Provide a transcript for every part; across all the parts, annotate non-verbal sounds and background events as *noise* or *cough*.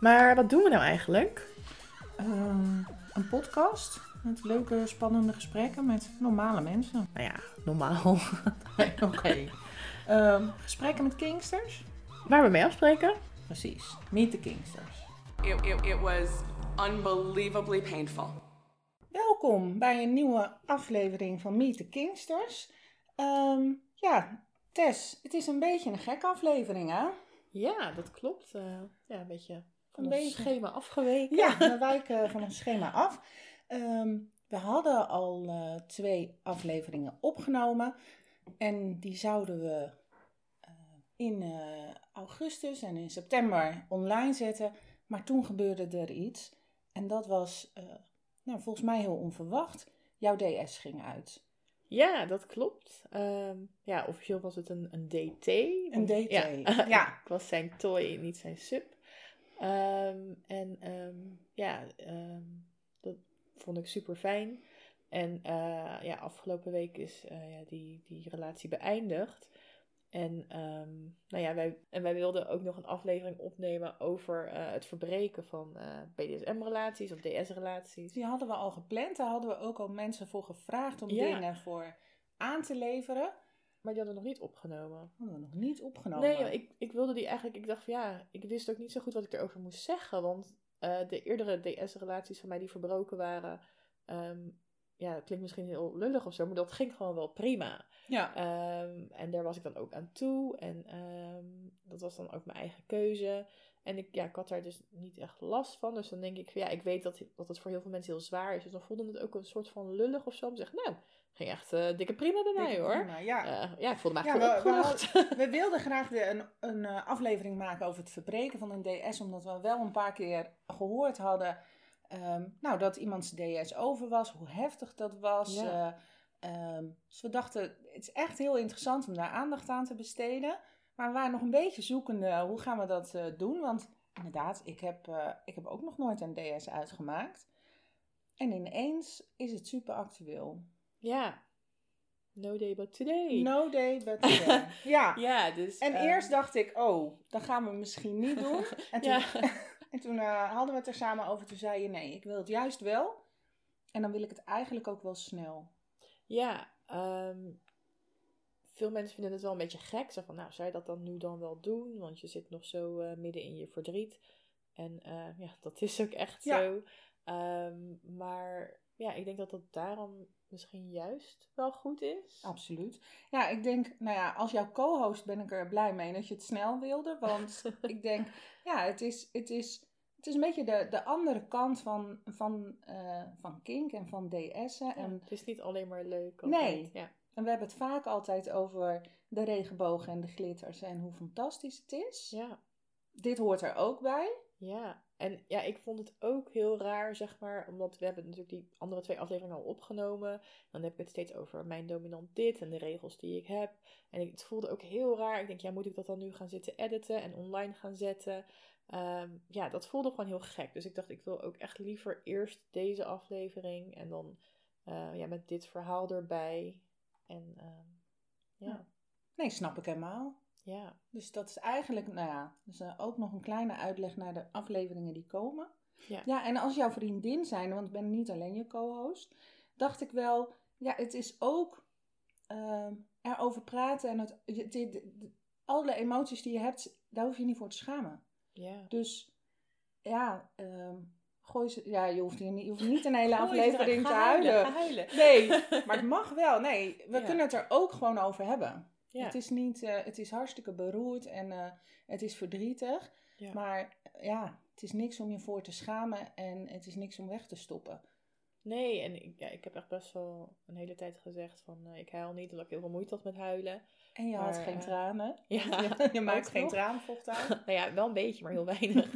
Maar wat doen we nou eigenlijk? Ehm, een podcast met leuke, spannende gesprekken met normale mensen. Nou ja, normaal. *laughs* Oké. Ehm, gesprekken met Kingsters? Waar we mee afspreken? Precies. Meet the Kingsters. It, it, it was unbelievably painful. Welkom bij een nieuwe aflevering van Meet the Kingsters. Ehm, ja, Tess, het is een beetje een gekke aflevering, hè? Ja, dat klopt. Eh, ja, een beetje Een het beetje. schema afgeweken. Ja, *laughs* we wijken van ons schema af. Ehm, we hadden al eh, twee afleveringen opgenomen. En die zouden we eh, in eh, augustus en in september online zetten. Maar toen gebeurde er iets. En dat was eh, nou, volgens mij heel onverwacht. Jouw DS ging uit. Ja, dat klopt. Ehm, ja, officieel was het een, een DT. Een DT, Ja. *laughs* ja. ik was zijn toy, niet zijn sub. Ehm, en ehm, ja, ehm, dat vond ik super fijn. En eh, ja, afgelopen week is eh, ja, die, die relatie beëindigd. En, nou ja, wij, en wij wilden ook nog een aflevering opnemen over eh, het verbreken van BDSM-relaties of DS-relaties. Die hadden we al gepland. Daar hadden we ook al mensen voor gevraagd om Ja. dingen voor aan te leveren. Maar die hadden we nog niet opgenomen. Hadden we nog niet opgenomen. Nee, ik, ik wilde die eigenlijk. Ik dacht van ja, ik wist ook niet zo goed wat ik erover moest zeggen. Want eh, de eerdere DS-relaties van mij die verbroken waren. ehm, ja, klinkt misschien heel lullig of zo, maar dat ging gewoon wel prima. Ja. Ehm, en daar was ik dan ook aan toe. En ehm, dat was dan ook mijn eigen keuze. En ik, ja, ik had daar dus niet echt last van. Dus dan denk ik ja, ik weet dat, dat het voor heel veel mensen heel zwaar is. Dus dan voelde het ook een soort van lullig of zo. Om te zeggen, nou, ging echt eh, dikke prima bij mij Dikke hoor. prima, Ja. Eh, ja, ik voelde me Ja, eigenlijk we, wel we, wilden graag de, een, een eh, aflevering maken over het verbreken van een DS, omdat we wel een paar keer gehoord hadden ehm, nou, dat iemands DS over was, hoe heftig dat was. Ja. eh, ehm, dus we dachten, het is echt heel interessant om daar aandacht aan te besteden. Maar we waren nog een beetje zoekende, hoe gaan we dat eh, doen? Want inderdaad, ik heb, eh, ik heb ook nog nooit een DS uitgemaakt. En ineens is het super actueel. Ja. No day but today. No day but today. *laughs* ja. Ja, dus... En eerst dacht ik, oh, dat gaan we misschien niet *laughs* doen. En toen, *laughs* en toen eh, hadden we het er samen over. Toen zei je, nee, ik wil het juist wel. En dan wil ik het eigenlijk ook wel snel. Ja, ehm, veel mensen vinden het wel een beetje gek. Zo van, nou, zou je dat dan nu dan wel doen? Want je zit nog zo eh, midden in je verdriet. En eh, ja, *laughs* dat is ook echt Ja. zo. Ehm, maar ja, ik denk dat dat daarom misschien juist wel goed is. Absoluut. Ja, ik denk, nou ja, als jouw co-host ben ik er blij mee dat je het snel wilde. Want *laughs* ik denk, ja, het is, het is, het is een beetje de, de andere kant van, van, eh, van kink en van DS'en. Ja, En het is niet alleen maar leuk. Nee. Ja. En we hebben het vaak altijd over de regenbogen en de glitters en hoe fantastisch het is. ja. Dit hoort er ook bij. Ja, en ja, ik vond het ook heel raar, zeg maar, omdat we hebben natuurlijk die andere twee afleveringen al opgenomen. Dan heb ik het steeds over mijn dominant dit en de regels die ik heb. En ik, het voelde ook heel raar. Ik denk, ja, moet ik dat dan nu gaan zitten editen en online gaan zetten? Ehm, ja, dat voelde gewoon heel gek. Dus ik dacht, ik wil ook echt liever eerst deze aflevering en dan eh, ja, met dit verhaal erbij. En ehm, ja, Ja. Nee, snap ik helemaal. ja, Dus dat is eigenlijk, nou ja, dus eh, ook nog een kleine uitleg naar de afleveringen die komen. Ja. ja en als jouw vriendin zijn, want ik ben niet alleen je co-host, dacht ik wel, ja, het is ook ehm, erover praten en het, alle emoties die je hebt, daar hoef je niet voor te schamen. ja. Dus ja, ehm, gooi ze, ja, je hoeft, hier niet, je hoeft niet een *laughs* hele Gooi aflevering te huilen, huilen. Nee, *laughs* maar het mag wel. Nee, we Ja. kunnen het er ook gewoon over hebben. Ja. Het is niet, eh, het is hartstikke beroerd en eh, het is verdrietig. Ja. Maar ja, het is niks om je voor te schamen en het is niks om weg te stoppen. Nee, en ik, ja, ik heb echt best wel een hele tijd gezegd van eh, ik huil niet, omdat ik heel veel moeite had met huilen. En je had geen eh, tranen. *laughs* Ja, je, *laughs* je maakt geen traanvocht *laughs* uit. nou ja, wel een beetje, maar heel weinig.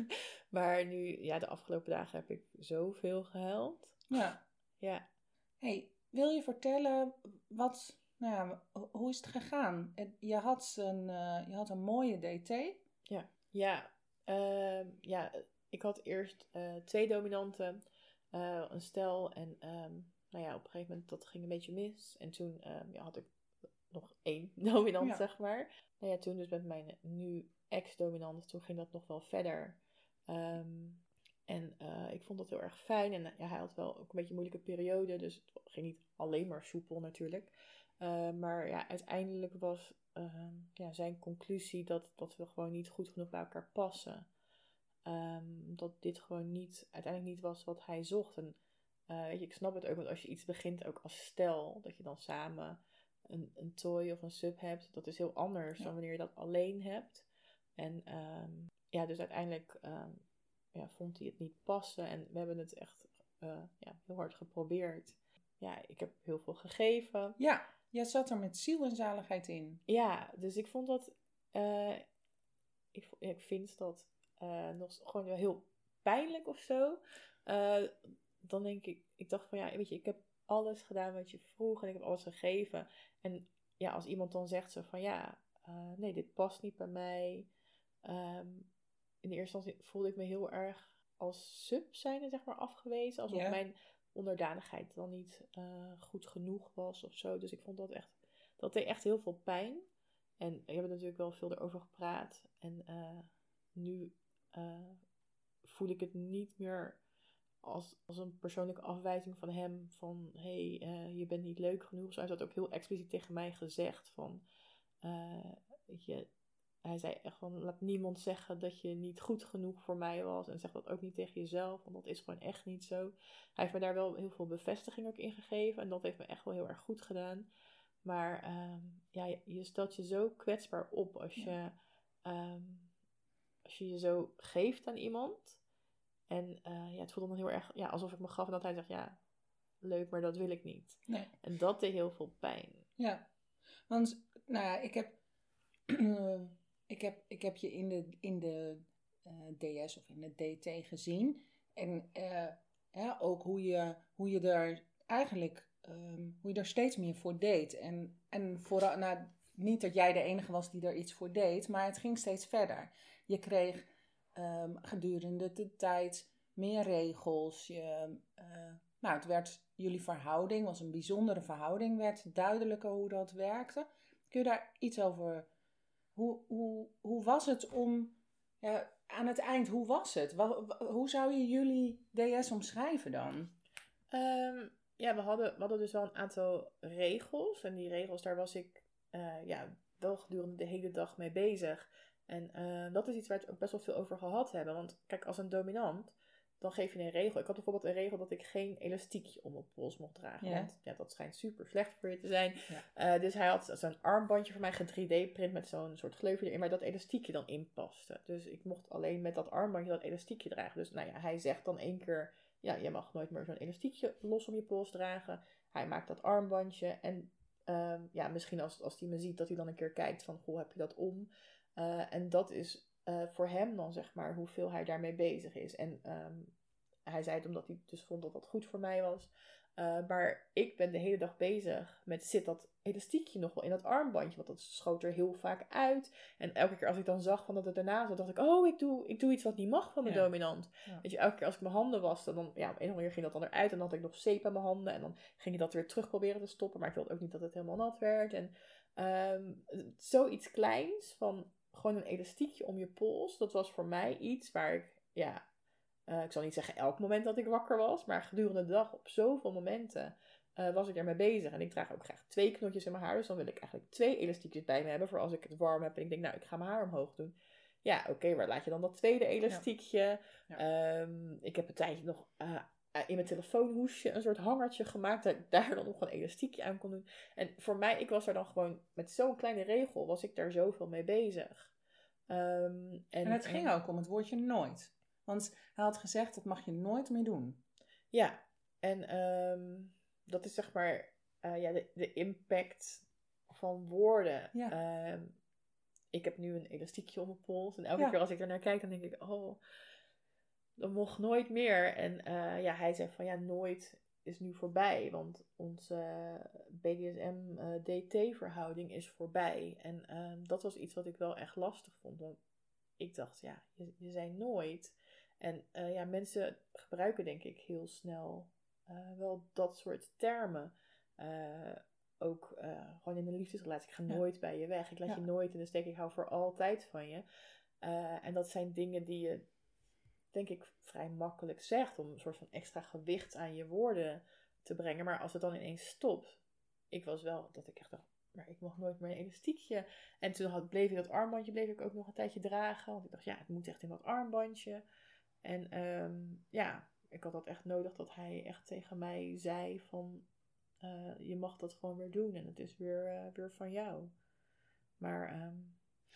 maar nu, ja, de afgelopen dagen heb ik zoveel gehuild. ja. Ja, Hey, wil je vertellen wat, nou ja, ho- hoe is het gegaan? Je had een, eh, je had een mooie DT. ja, ehm, ja ik had eerst eh, twee dominanten, een stel en ehm, nou ja, op een gegeven moment dat ging een beetje mis. En toen ehm, ja, had ik nog één *laughs* dominant, Ja. zeg maar. Nou ja, toen dus met mijn nu ex-dominant, toen ging dat nog wel verder. Ehm, en eh, ik vond dat heel erg fijn. En ja, hij had wel ook een beetje een moeilijke periode. Dus het ging niet alleen maar soepel natuurlijk. Uh, maar ja, uiteindelijk was ehm, ja, zijn conclusie dat, dat we gewoon niet goed genoeg bij elkaar passen. Um, dat dit gewoon niet, uiteindelijk niet was wat hij zocht. En weet je, ik snap het ook, want als je iets begint ook als stel, dat je dan samen een, een toy of een sub hebt, dat is heel anders ja. dan wanneer je dat alleen hebt. En um, ja, dus uiteindelijk um, ja, vond hij het niet passen. En we hebben het echt uh, ja, heel hard geprobeerd. Ja, ik heb heel veel gegeven. Ja, jij zat er met ziel en zaligheid in. Ja, dus ik vond dat. Uh, ik, ik vind dat uh, nog gewoon heel pijnlijk of zo. Dan denk ik, ik dacht van ja, weet je, ik heb alles gedaan wat je vroeg en ik heb alles gegeven. En ja, als iemand dan zegt zo van ja, uh, nee, dit past niet bij mij. Um, in de eerste instantie voelde ik me heel erg als sub zijnde, zeg maar, afgewezen. Alsof yeah. mijn onderdanigheid dan niet uh, goed genoeg was of zo. Dus ik vond dat echt, dat deed echt heel veel pijn. En ik heb er natuurlijk wel veel erover gepraat. En uh, nu voel ik het niet meer als, als een persoonlijke afwijzing van hem. Van hé, hey, uh, je bent niet leuk genoeg. Zo hij had ook heel expliciet tegen mij gezegd. Van, uh, weet je, hij zei echt van laat niemand zeggen dat je niet goed genoeg voor mij was. En zeg dat ook niet tegen jezelf, want dat is gewoon echt niet zo. Hij heeft me daar wel heel veel bevestiging ook in gegeven. En dat heeft me echt wel heel erg goed gedaan. Maar um, ja, je stelt je zo kwetsbaar op als je, um, als je je zo geeft aan iemand. En uh, ja, het voelde dan heel erg ja, alsof ik me gaf en dat hij zegt, ja, leuk, maar dat wil ik niet. Nee. En dat deed heel veel pijn. Ja, want nou ja, ik heb, *clears throat* ik heb, ik heb je in de, in de uh, DS of in de DT gezien. En uh, ja, ook hoe je, hoe je er eigenlijk, um, hoe je er steeds meer voor deed. En, en vooral, nou, niet dat jij de enige was die er iets voor deed, maar het ging steeds verder. Je kreeg um, gedurende de tijd meer regels. Je, uh, nou, het werd, jullie verhouding was een bijzondere verhouding, werd duidelijker hoe dat werkte. Kun je daar iets over, hoe, hoe, hoe was het om, ja, aan het eind, hoe was het? Hoe zou je jullie DS omschrijven dan? Um, ja, we hadden, hadden dus wel een aantal regels. En die regels, daar was ik uh, ja, wel gedurende de hele dag mee bezig. En uh, dat is iets waar we het ook best wel veel over gehad hebben. Want kijk, als een dominant, dan geef je een regel. Ik had bijvoorbeeld een regel dat ik geen elastiekje om mijn pols mocht dragen. Ja. Want ja, dat schijnt super slecht voor je te zijn. Ja. Uh, dus hij had zo'n armbandje voor mij ge-3D-print met zo'n soort gleufje erin, waar dat elastiekje dan in paste. Dus ik mocht alleen met dat armbandje dat elastiekje dragen. Dus nou ja, hij zegt dan één keer, ja, je mag nooit meer zo'n elastiekje los om je pols dragen. Hij maakt dat armbandje en uh, ja, misschien als, als hij me ziet dat hij dan een keer kijkt van, goh, heb je dat om? Uh, en dat is uh, voor hem dan zeg maar hoeveel hij daarmee bezig is. En um, hij zei het omdat hij dus vond dat dat goed voor mij was. Uh, maar ik ben de hele dag bezig met zit dat elastiekje nog wel in dat armbandje. Want dat schoot er heel vaak uit. En elke keer als ik dan zag van dat het erna zat, dacht ik, oh, ik doe, ik doe iets wat niet mag van de Ja. dominant. Ja. Weet je, elke keer als ik mijn handen waste, dan, ja, op een of andere manier ging dat dan eruit. En dan had ik nog zeep aan mijn handen. En dan ging je dat weer terug proberen te stoppen. Maar ik wilde ook niet dat het helemaal nat werd. En um, zoiets kleins van gewoon een elastiekje om je pols. Dat was voor mij iets waar ik, ja, uh, ik zal niet zeggen elk moment dat ik wakker was, maar gedurende de dag op zoveel momenten uh, was ik ermee bezig. En ik draag ook graag twee knotjes in mijn haar, dus dan wil ik eigenlijk twee elastiekjes bij me hebben voor als ik het warm heb en ik denk, nou, ik ga mijn haar omhoog doen. Ja, oké, okay, waar laat je dan dat tweede elastiekje? Ja. Ja. Um, ik heb een tijdje nog uh, in mijn telefoonhoesje een soort hangertje gemaakt, dat ik daar dan nog een elastiekje aan kon doen. En voor mij, ik was er dan gewoon met zo'n kleine regel, was ik daar zoveel mee bezig. Um, en, en het ging en, ook om het woordje nooit. Want hij had gezegd, dat mag je nooit meer doen. Ja, en um, dat is zeg maar uh, ja, de, de, impact van woorden. Ja. Um, ik heb nu een elastiekje om mijn pols. En elke ja. keer als ik er naar kijk, dan denk ik, oh, dat mocht nooit meer. En uh, ja, hij zei van, ja, nooit is nu voorbij. Want onze BDSM-DT-verhouding is voorbij. En um, dat was iets wat ik wel echt lastig vond. Want ik dacht, ja, je, je zei nooit. En uh, ja, mensen gebruiken denk ik heel snel wel dat soort termen. Ook gewoon in een liefdesrelatie. Ik ga Ja. nooit bij je weg. Ik laat Ja. je nooit in de steek. Ik hou voor altijd van je. en dat zijn dingen die je denk ik, vrij makkelijk zegt. Om een soort van extra gewicht aan je woorden te brengen. Maar als het dan ineens stopt. Ik was wel dat ik echt dacht, maar ik mag nooit meer een elastiekje. En toen had, bleef ik dat armbandje bleef ik ook nog een tijdje dragen. Want ik dacht, ja, het moet echt in dat armbandje. En ehm, ja, ik had dat echt nodig dat hij echt tegen mij zei van... eh, je mag dat gewoon weer doen en het is weer, eh, weer van jou. Maar ehm,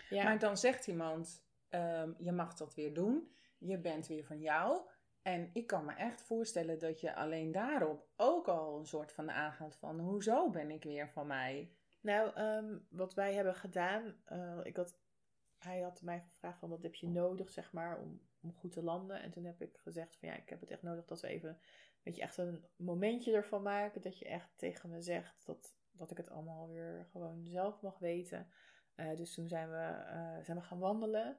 ja, Maar dan zegt iemand, ehm, je mag dat weer doen. Je bent weer van jou. En ik kan me echt voorstellen dat je alleen daarop ook al een soort van aangaat van... Hoezo ben ik weer van mij? Nou, ehm, wat wij hebben gedaan, eh, ik had, hij had mij gevraagd van wat heb je nodig, zeg maar, om, om goed te landen. En toen heb ik gezegd van ja, ik heb het echt nodig dat we even, weet je, echt een momentje ervan maken. Dat je echt tegen me zegt dat, dat ik het allemaal weer gewoon zelf mag weten. Eh, dus toen zijn we, eh, zijn we gaan wandelen.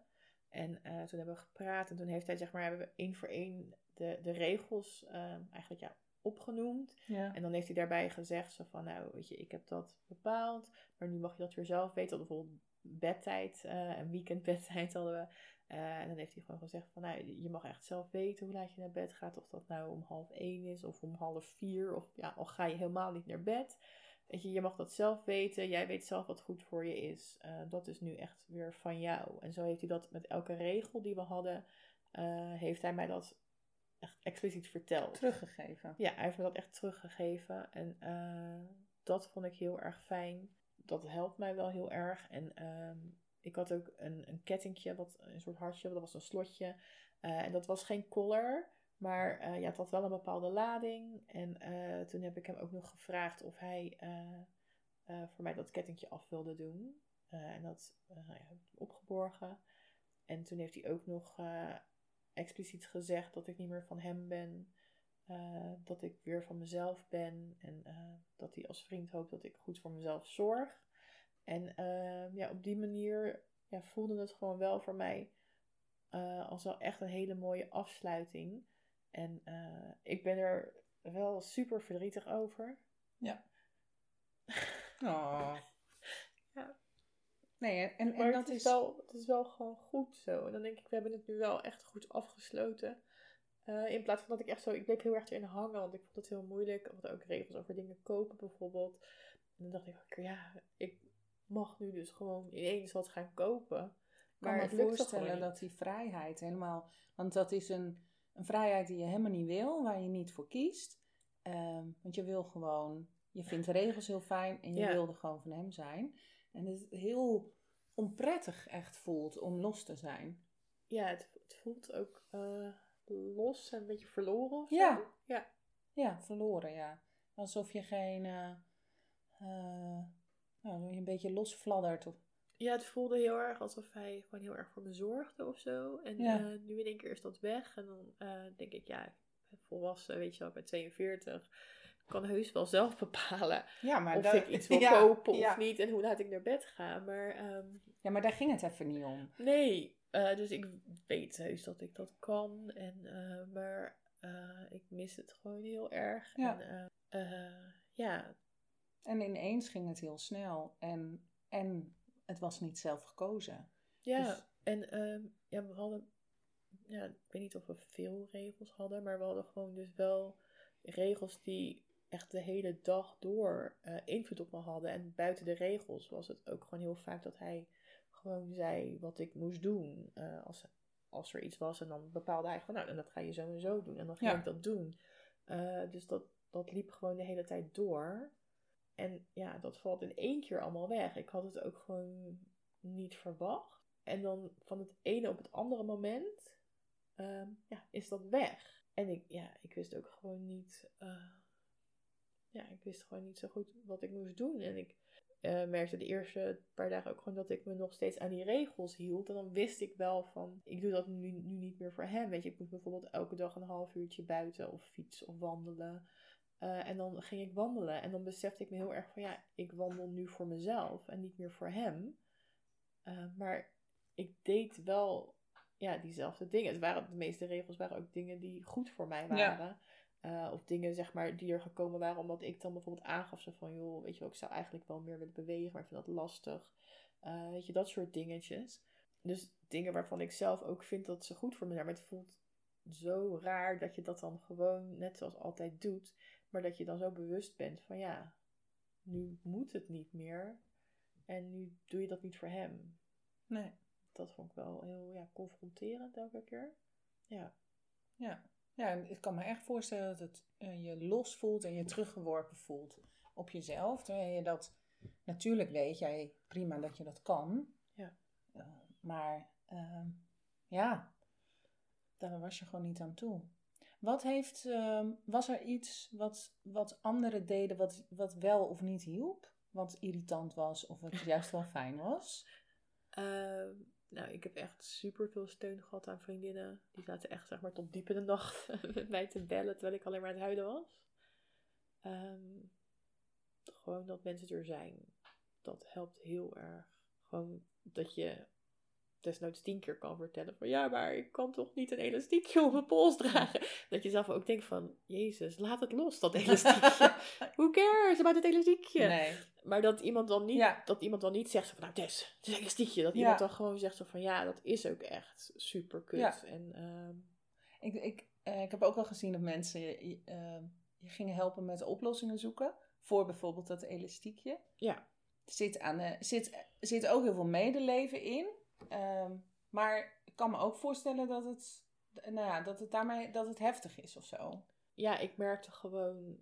En eh, toen hebben we gepraat. En toen heeft hij, zeg maar, hebben we één voor één de, de regels ehm, eigenlijk ja, opgenoemd. Ja. En dan heeft hij daarbij gezegd zo van, nou weet je, ik heb dat bepaald, maar nu mag je dat weer zelf weten. Bijvoorbeeld bedtijd eh, en weekendbedtijd hadden we. Eh, en dan heeft hij gewoon gezegd van, nou, je mag echt zelf weten hoe laat je naar bed gaat. Of dat nou om half één is of om half vier. Of ja, al ga je helemaal niet naar bed. Weet je, je mag dat zelf weten. Jij weet zelf wat goed voor je is. Eh, dat is nu echt weer van jou. En zo heeft hij dat met elke regel die we hadden, eh, heeft hij mij dat echt expliciet verteld. Teruggegeven. Ja, hij heeft me dat echt teruggegeven. En eh, dat vond ik heel erg fijn. Dat helpt mij wel heel erg. En ehm, ik had ook een, een kettingje, wat, een soort hartje, dat was een slotje. En dat was geen collar, maar eh, ja, het had wel een bepaalde lading. En eh, toen heb ik hem ook nog gevraagd of hij eh, voor mij dat kettingje af wilde doen. En dat eh, ja, opgeborgen. En toen heeft hij ook nog expliciet gezegd dat ik niet meer van hem ben. Dat ik weer van mezelf ben en dat hij als vriend hoopt dat ik goed voor mezelf zorg. En ja, op die manier ja, voelde het gewoon wel voor mij als wel echt een hele mooie afsluiting. En eh, ik ben er wel super verdrietig over. *laughs* Oh. Ja. Nee, en, en, Maar dat het, is is... wel, het is wel gewoon goed zo. En dan denk ik, we hebben het nu wel echt goed afgesloten. Eh, in plaats van dat ik echt zo, ik bleef heel erg erin hangen, want ik vond het heel moeilijk. We hadden ook regels over dingen kopen bijvoorbeeld. En dan dacht ik, ja, ik mag nu dus gewoon ineens wat gaan kopen. Ik kan Maar me voorstellen dat die vrijheid helemaal... Want dat is een, een vrijheid die je helemaal niet wil, waar je niet voor kiest. Ehm, want je wil gewoon... Je vindt de regels heel fijn en je Ja. wilde gewoon van hem zijn. En het heel onprettig echt voelt om los te zijn. Ja, het, het voelt ook eh, los en een beetje verloren of Ja. zo. Ja. Ja, verloren, ja. Alsof je geen... eh eh, nou, een beetje losfladdert. Of, Ja, het voelde heel erg alsof hij gewoon heel erg voor me zorgde of zo. En Ja. eh, nu in één keer is dat weg. En dan eh, denk ik, ja, ik ben volwassen, weet je wel, ik ben 42. Ik kan heus wel zelf *laughs* bepalen ja, maar of ik iets wil *laughs* ja, kopen of niet. En hoe laat ik naar bed ga. Maar ehm, Ja, maar daar ging het even niet om. nee, eh, dus ik weet heus dat ik dat kan. En, maar ik mis het gewoon heel erg. Ja. En, ja, En ineens ging het heel snel. En, en het was niet zelf gekozen. Ja, Dus- en ehm, ja, we hadden, ja, ik weet niet of we veel regels hadden, maar we hadden gewoon dus wel regels die echt de hele dag door eh, invloed op me hadden. En buiten de regels was het ook gewoon heel vaak dat hij gewoon zei wat ik moest doen eh, als, als er iets was. En dan bepaalde hij gewoon, nou, en dat ga je zo en zo doen. En dan ging Ja. ik dat doen. Eh, dus dat, dat liep gewoon de hele tijd door. En ja, dat valt in één keer allemaal weg. Ik had het ook gewoon niet verwacht. En dan van het ene op het andere moment ehm, ja, is dat weg. En ik, ja, ik wist ook gewoon niet. eh, ja, ik wist gewoon niet zo goed wat ik moest doen. En ik eh, merkte de eerste paar dagen ook gewoon dat ik me nog steeds aan die regels hield. En dan wist ik wel van, ik doe dat nu, nu niet meer voor hem. Weet je, ik moet bijvoorbeeld elke dag een half uurtje buiten of fietsen of wandelen. Eh, en dan ging ik wandelen. En dan besefte ik me heel erg van, ja, ik wandel nu voor mezelf en niet meer voor hem. Eh, maar ik deed wel ja, diezelfde dingen. Het waren, de meeste regels waren ook dingen die goed voor mij Ja. waren. Eh, of dingen, zeg maar, die er gekomen waren omdat ik dan bijvoorbeeld aangaf zo van, joh, weet je wel, ik zou eigenlijk wel meer willen bewegen, maar ik vind dat lastig. Weet je, dat soort dingetjes. Dus dingen waarvan ik zelf ook vind dat ze goed voor me zijn, maar het voelt zo raar dat je dat dan gewoon net zoals altijd doet. Maar dat je dan zo bewust bent van ja, nu moet het niet meer. En nu doe je dat niet voor hem. Nee. Dat vond ik wel heel ja, confronterend elke keer. Ja. Ja. Ja, ik kan me echt voorstellen dat het eh, je los voelt en je teruggeworpen voelt op jezelf. Terwijl je dat, natuurlijk weet jij prima dat je dat kan. Ja. Eh, maar ehm, ja, daar was je gewoon niet aan toe. Wat heeft, ehm, was er iets wat, wat anderen deden wat, wat wel of niet hielp? Wat irritant was of wat juist wel fijn was? Ehm, nou, ik heb echt super veel steun gehad aan vriendinnen. Die zaten echt zeg maar tot diep in de nacht *laughs* met mij te bellen terwijl ik alleen maar aan het huilen was. Ehm, gewoon dat mensen er zijn. Dat helpt heel erg. Gewoon dat je desnoods tien keer kan vertellen van ja, maar ik kan toch niet een elastiekje op mijn pols dragen. Dat je zelf ook denkt van, jezus, laat het los, dat elastiekje. *laughs* Who cares about het elastiekje? Nee. Maar dat iemand dan niet, Ja. dat iemand dan niet zegt van, nou Tess, het is een elastiekje. Dat Ja. iemand dan gewoon zegt zo van, ja, dat is ook echt super kut. Ja. En ehm, Ik, ik, eh, ik heb ook wel gezien dat mensen je, je, eh, je gingen helpen met oplossingen zoeken. Voor bijvoorbeeld dat elastiekje. ja, zit, aan, zit, zit ook heel veel medeleven in. Ehm, maar ik kan me ook voorstellen dat het, nou ja, dat het daarmee dat het heftig is of zo. ja, ik merkte gewoon,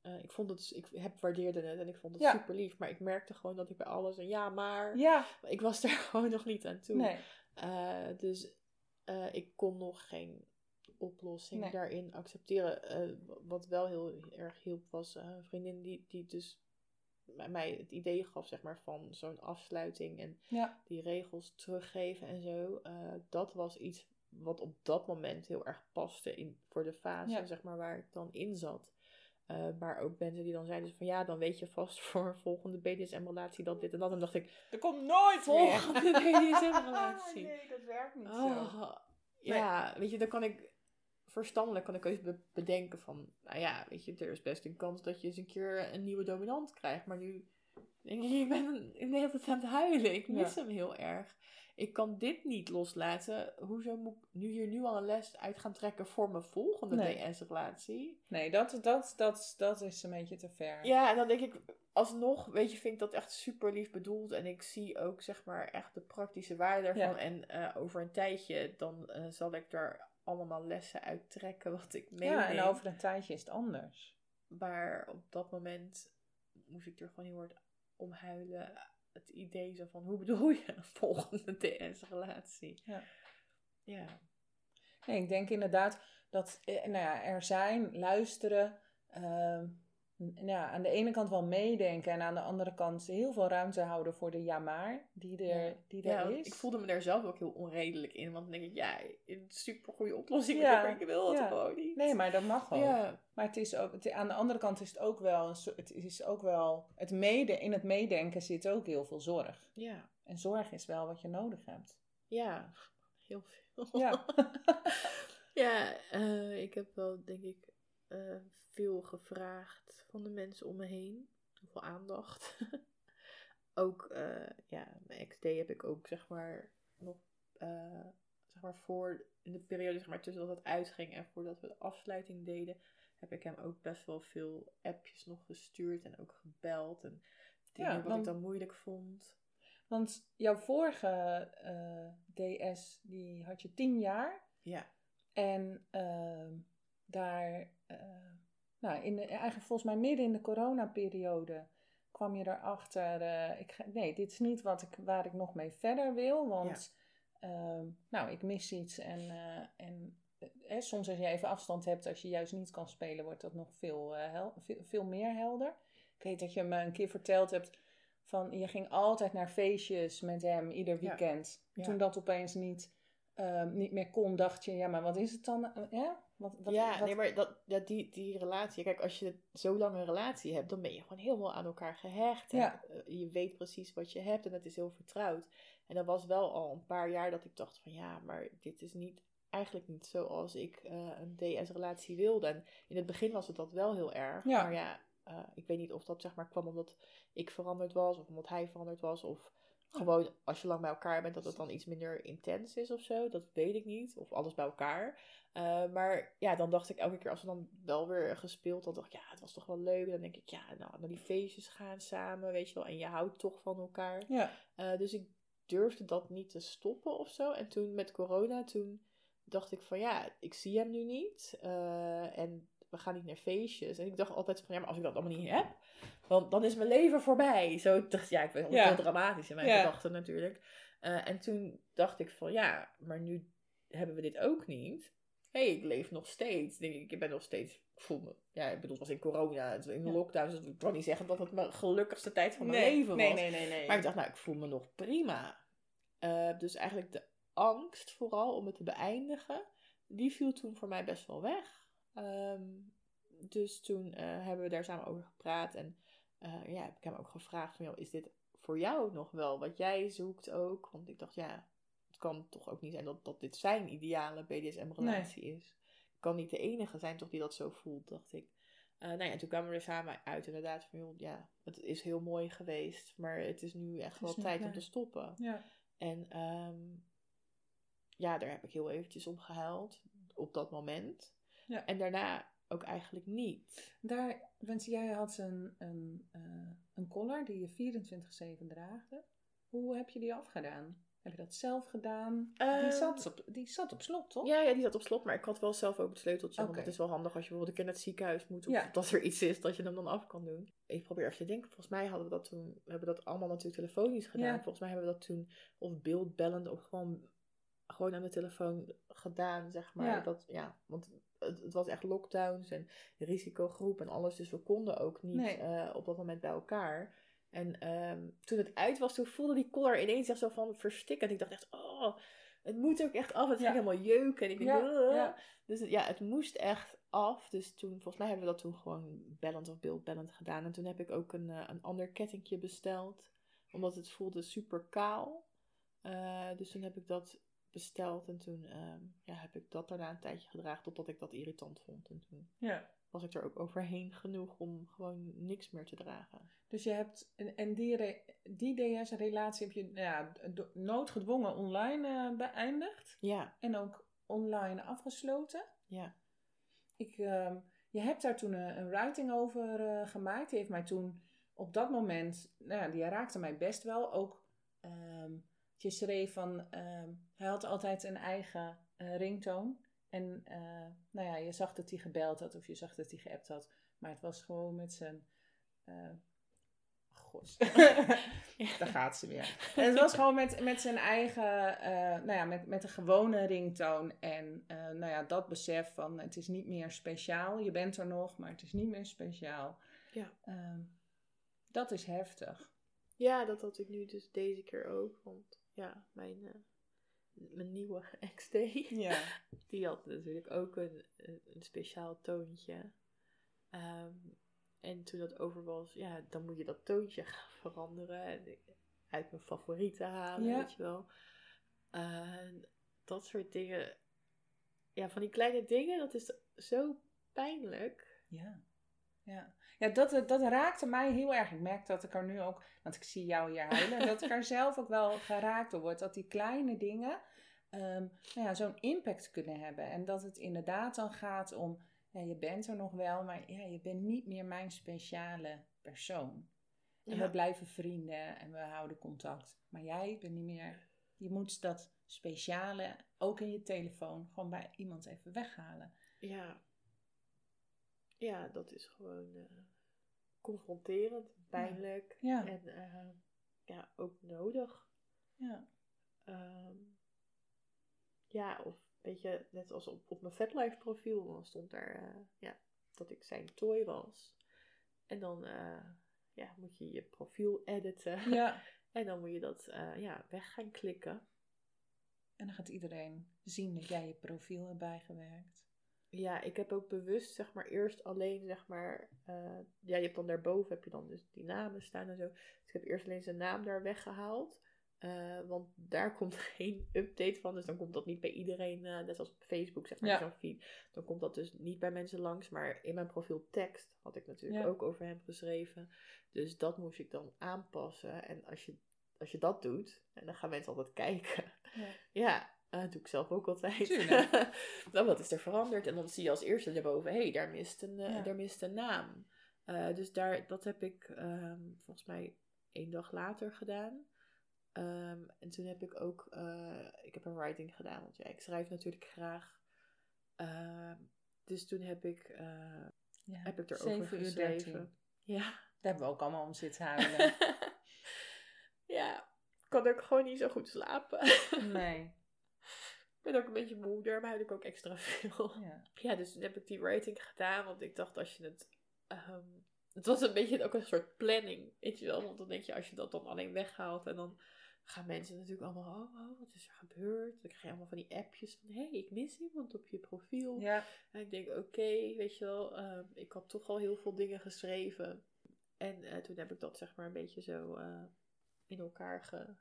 eh, ik vond het, ik heb waardeerde het en ik vond het Ja. super lief. Maar ik merkte gewoon dat ik bij alles, en ja, maar, Ja, ik was daar *laughs* gewoon nog niet aan toe. nee. Eh, dus eh, ik kon nog geen oplossing Nee. daarin accepteren. Wat wel heel erg hielp was een vriendin die, die dus mij het idee gaf zeg maar, van zo'n afsluiting en Ja, die regels teruggeven en zo. Eh, dat was iets wat op dat moment heel erg paste in, voor de fase Ja. zeg maar, waar ik dan in zat. Eh, maar ook mensen die dan zeiden van ja, dan weet je vast *laughs* voor een volgende BDSM-relatie dat dit en dat. En dan dacht ik, er komt nooit volgende *laughs* BDSM-relatie. nee, dat werkt niet zo. Oh, ja, weet je, dan kan ik verstandelijk kan ik eens be- bedenken van, nou ja, weet je, er is best een kans dat je eens een keer een nieuwe dominant krijgt. Maar nu denk ik, *laughs* ik ben de hele tijd aan het huilen. Ik mis Ja. hem heel erg. Ik kan dit niet loslaten. Hoezo moet ik nu hier nu al een les uit gaan trekken voor mijn volgende Nee. DS-relatie? Nee, dat, dat, dat, dat is een beetje te ver. Ja, en dan denk ik, alsnog, weet je, vind ik dat echt super lief bedoeld. En ik zie ook, zeg maar, echt de praktische waarde daarvan. Ja. En eh, over een tijdje, dan eh, zal ik daar allemaal lessen uit trekken wat ik meeneem. Ja, en over een tijdje is het anders. Maar op dat moment moest ik er gewoon heel hard om huilen. Het idee zo van, hoe bedoel je een *laughs* volgende DS-relatie? Ja. Ja. Nee, ik denk inderdaad dat eh, nou ja, er zijn, luisteren, ehm, ja, aan de ene kant wel meedenken en aan de andere kant heel veel ruimte houden voor de ja maar die er, Ja. die Ja, er want is. ik voelde me daar zelf ook heel onredelijk in. Want dan denk ik, ja, een super goede oplossing. Ja, Maar ik wil het ja. gewoon niet. Nee, maar dat mag ook. Ja, Maar het is ook, het- aan de andere kant is het ook wel, een het is ook wel, het mede, in het meedenken zit ook heel veel zorg. ja, En zorg is wel wat je nodig hebt. ja. *laughs* Heel veel. Ja. *laughs* ja, eh, ik heb wel, denk ik, eh, veel gevraagd van de mensen om me heen. Heel veel aandacht. *laughs* ook, eh, ja, mijn XD heb ik ook, zeg maar, nog, eh, zeg maar, voor, in de periode, zeg maar, tussen dat het uitging en voordat we de afsluiting deden, heb ik hem ook best wel veel appjes nog gestuurd en ook gebeld. En dingen Ja, wat ik dan moeilijk vond. Want jouw vorige DS, die had je tien jaar. Ja, En ehm, daar, eh, nou, in de, eigenlijk volgens mij midden in de coronaperiode kwam je erachter, eh ik ga, nee, dit is niet wat ik, waar ik nog mee verder wil, want ehm, nou, ik mis iets en, eh, en eh, soms als je even afstand hebt, als je juist niet kan spelen, wordt dat nog veel, hel- veel, veel meer helder. Ik weet dat je me een keer verteld hebt van, je ging altijd naar feestjes met hem, ieder Ja. weekend. Ja. Toen dat opeens niet ehm, niet meer kon, dacht je, ja, maar wat is het dan? ja? Wat, wat, ja, wat- nee, maar dat, ja, die, die relatie. Kijk, als je zo lang een relatie hebt, dan ben je gewoon helemaal aan elkaar gehecht. En, Ja. eh, je weet precies wat je hebt en het is heel vertrouwd. En dat was wel al een paar jaar dat ik dacht van ja, maar dit is niet, eigenlijk niet zoals ik eh, een DS-relatie wilde. En in het begin was het dat wel heel erg. Ja. Maar ja, ik weet niet of dat zeg maar kwam omdat ik veranderd was of omdat hij veranderd was of Gewoon als je lang bij elkaar bent, dat het dan iets minder intens is of zo. Dat weet ik niet. Of alles bij elkaar. Uh, maar ja, dan dacht ik elke keer als we dan wel weer gespeeld hadden, dacht ik, ja, het was toch wel leuk. Dan denk ik, ja, nou, naar die feestjes gaan samen, weet je wel. En je houdt toch van elkaar. Ja. Uh, dus ik durfde dat niet te stoppen of zo. En toen met corona, toen dacht ik van, ja, ik zie hem nu niet. Uh, en we gaan niet naar feestjes. En ik dacht altijd van, ja, maar als ik dat allemaal niet heb, want dan is mijn leven voorbij. Zo ik dacht, ja, ik ben Ja. heel dramatisch in mijn Ja. gedachten natuurlijk. Uh, en toen dacht ik van, ja, maar nu hebben we dit ook niet. Hé, hey, ik leef nog steeds. Denk ik, ik ben nog steeds, ik voel me, ja, ik bedoel, het was in corona, het was in de Ja. lockdown. Dus ik kan niet zeggen dat het mijn gelukkigste tijd van mijn nee, leven nee, was. nee, nee, nee. Maar ik dacht, nou, ik voel me nog prima. Uh, dus eigenlijk de angst vooral om het te beëindigen, die viel toen voor mij best wel weg. Um, dus toen uh, hebben we daar samen over gepraat. En uh, ja, heb ik hem ook gevraagd van, joh, is dit voor jou nog wel wat jij zoekt ook? Want ik dacht, ja, het kan toch ook niet zijn dat, dat dit zijn ideale BDSM-relatie nee. is. Ik kan niet de enige zijn toch die dat zo voelt, dacht ik. Uh, nou ja, toen kwamen we er samen uit inderdaad van, joh, ja, het is heel mooi geweest. Maar het is nu echt wel tijd om te stoppen. Ja. En um, ja, daar heb ik heel eventjes om gehuild op dat moment. Ja. En daarna ook eigenlijk niet. Daar, jij had een, een, uh, een collar die je 24-7 draagde. Hoe heb je die afgedaan? Heb je dat zelf gedaan? Uh, die, zat op, die zat op slot, toch? Ja, ja, die zat op slot, maar ik had wel zelf ook het sleuteltje. Want het is wel handig als je bijvoorbeeld een keer naar het ziekenhuis moet. Of Ja. *laughs* dat er iets is dat je hem dan af kan doen. Ik probeer even te denken. Volgens mij hadden we dat toen. We hebben dat allemaal natuurlijk telefonisch gedaan. Ja. Volgens mij hebben we dat toen of beeldbellend of gewoon, gewoon aan de telefoon gedaan, zeg maar. Ja. Dat, ja, want het, het was echt lockdowns en risicogroep en alles. Dus we konden ook niet Nee. eh, op dat moment bij elkaar. En ehm, toen het uit was, toen voelde die collar ineens echt zo van verstikken. En ik dacht echt, oh, het moet ook echt af. Het Ja. ging helemaal jeuken. En ik denk, Ja. Dus ja, het moest echt af. Dus toen, volgens mij hebben we dat toen gewoon bellend of beeldbellend gedaan. En toen heb ik ook een, eh, een ander kettingje besteld. Omdat het voelde super kaal. Eh, dus toen heb ik dat besteld. En toen ehm, ja, heb ik dat daarna een tijdje gedragen. Totdat ik dat irritant vond. En toen Ja. was ik er ook overheen genoeg om gewoon niks meer te dragen. Dus je hebt, en, en die, re- die DS-relatie heb je nou ja, noodgedwongen online eh, beëindigd. Ja, En ook online afgesloten. ja. Ik, ehm, je hebt daar toen een, een writing over eh, gemaakt. Die heeft mij toen op dat moment, nou ja, die raakte mij best wel. Ook, ehm, je schreef van, ehm, hij had altijd een eigen eh, ringtoon. En eh, nou ja, je zag dat hij gebeld had of je zag dat hij geappt had. Maar het was gewoon met zijn... eh Gos. *laughs* Daar gaat ze weer. En het was gewoon met, met zijn eigen, nou ja, met, met een gewone ringtoon. En nou ja, dat besef van het is niet meer speciaal. Je bent er nog, maar het is niet meer speciaal. Ja. Ehm, dat is heftig. Ja, dat had ik nu dus deze keer ook. Want ja, mijn, eh, mijn nieuwe *laughs* XD, Ja. die had natuurlijk ook een, een, speciaal toontje. Ehm, en toen dat over was, ja, dan moet je dat toontje *laughs* gaan veranderen. En uit mijn favorieten halen, Ja. weet je wel. En dat soort dingen. Ja, van die kleine dingen, dat is zo pijnlijk. Ja. Ja, ja dat, dat raakte mij heel erg. Ik merk dat ik er nu ook, want ik zie jou hier huilen, *laughs* dat ik er zelf ook wel geraakt door word. Dat die kleine dingen ehm, nou ja, zo'n impact kunnen hebben. En dat het inderdaad dan gaat om, ja, je bent er nog wel, maar ja, je bent niet meer mijn speciale persoon. En Ja. we blijven vrienden en we houden contact. Maar jij bent niet meer, je moet dat speciale, ook in je telefoon, gewoon bij iemand even weghalen. Ja. Ja, dat is gewoon eh, confronterend, pijnlijk Ja. en eh, ja, ook nodig. Ja. Ehm, ja, of weet je, net als op, op mijn VetLife profiel, dan stond daar eh, ja, dat ik zijn toy was. En dan ja, moet je je profiel editen. ja. *laughs* En dan moet je dat ja, weg gaan klikken. En dan gaat iedereen zien dat jij je profiel hebt bijgewerkt. Ja, ik heb ook bewust, zeg maar, eerst alleen, zeg maar, eh, ja, je hebt dan daarboven, heb je dan dus die namen staan en zo. Dus ik heb eerst alleen zijn naam daar weggehaald. Eh, want daar *laughs* komt geen update van, dus dan komt dat niet bij iedereen, eh, net als op Facebook, zeg maar, Ja. zo'n feed. Dan komt dat dus niet bij mensen langs, maar in mijn profiel tekst had ik natuurlijk Ja. ook over hem geschreven. Dus dat moest ik dan aanpassen. En als je als je dat doet, en dan gaan mensen altijd *laughs* kijken. Ja. Ja, eh, dat doe ik zelf ook altijd. *laughs* Nou, wat is er veranderd? En dan zie je als eerste daarboven, hé, hey, daar, mist een, eh, Ja. daar mist een naam. Eh, dus daar, dat heb ik ehm, volgens mij één dag later gedaan. Ehm, en toen heb ik ook, eh, ik heb een writing gedaan, want ja, ik schrijf natuurlijk graag. Ehm, dus toen heb ik, eh, Ja. heb ik erover 7 uur geschreven. 13. Ja. Daar hebben we ook allemaal om zitten *laughs* huilen. ja, ik kan ook gewoon niet zo goed slapen. nee. Ik ben ook een beetje moe, daarom huil ik ook extra *laughs* veel. Ja. Ja, dus toen heb ik die rating gedaan, want ik dacht als je het... ehm, het was een beetje ook een soort planning, weet je wel. Want dan denk je, als je dat dan alleen weghaalt en dan gaan mensen natuurlijk allemaal... Oh, oh wat is er gebeurd? Dan krijg je allemaal van die appjes van... Hé, hey, ik mis iemand op je profiel. ja. En ik denk, oké, weet je wel, ehm, ik had toch al heel veel dingen geschreven. En eh, toen heb ik dat zeg maar een beetje zo eh, in elkaar ge...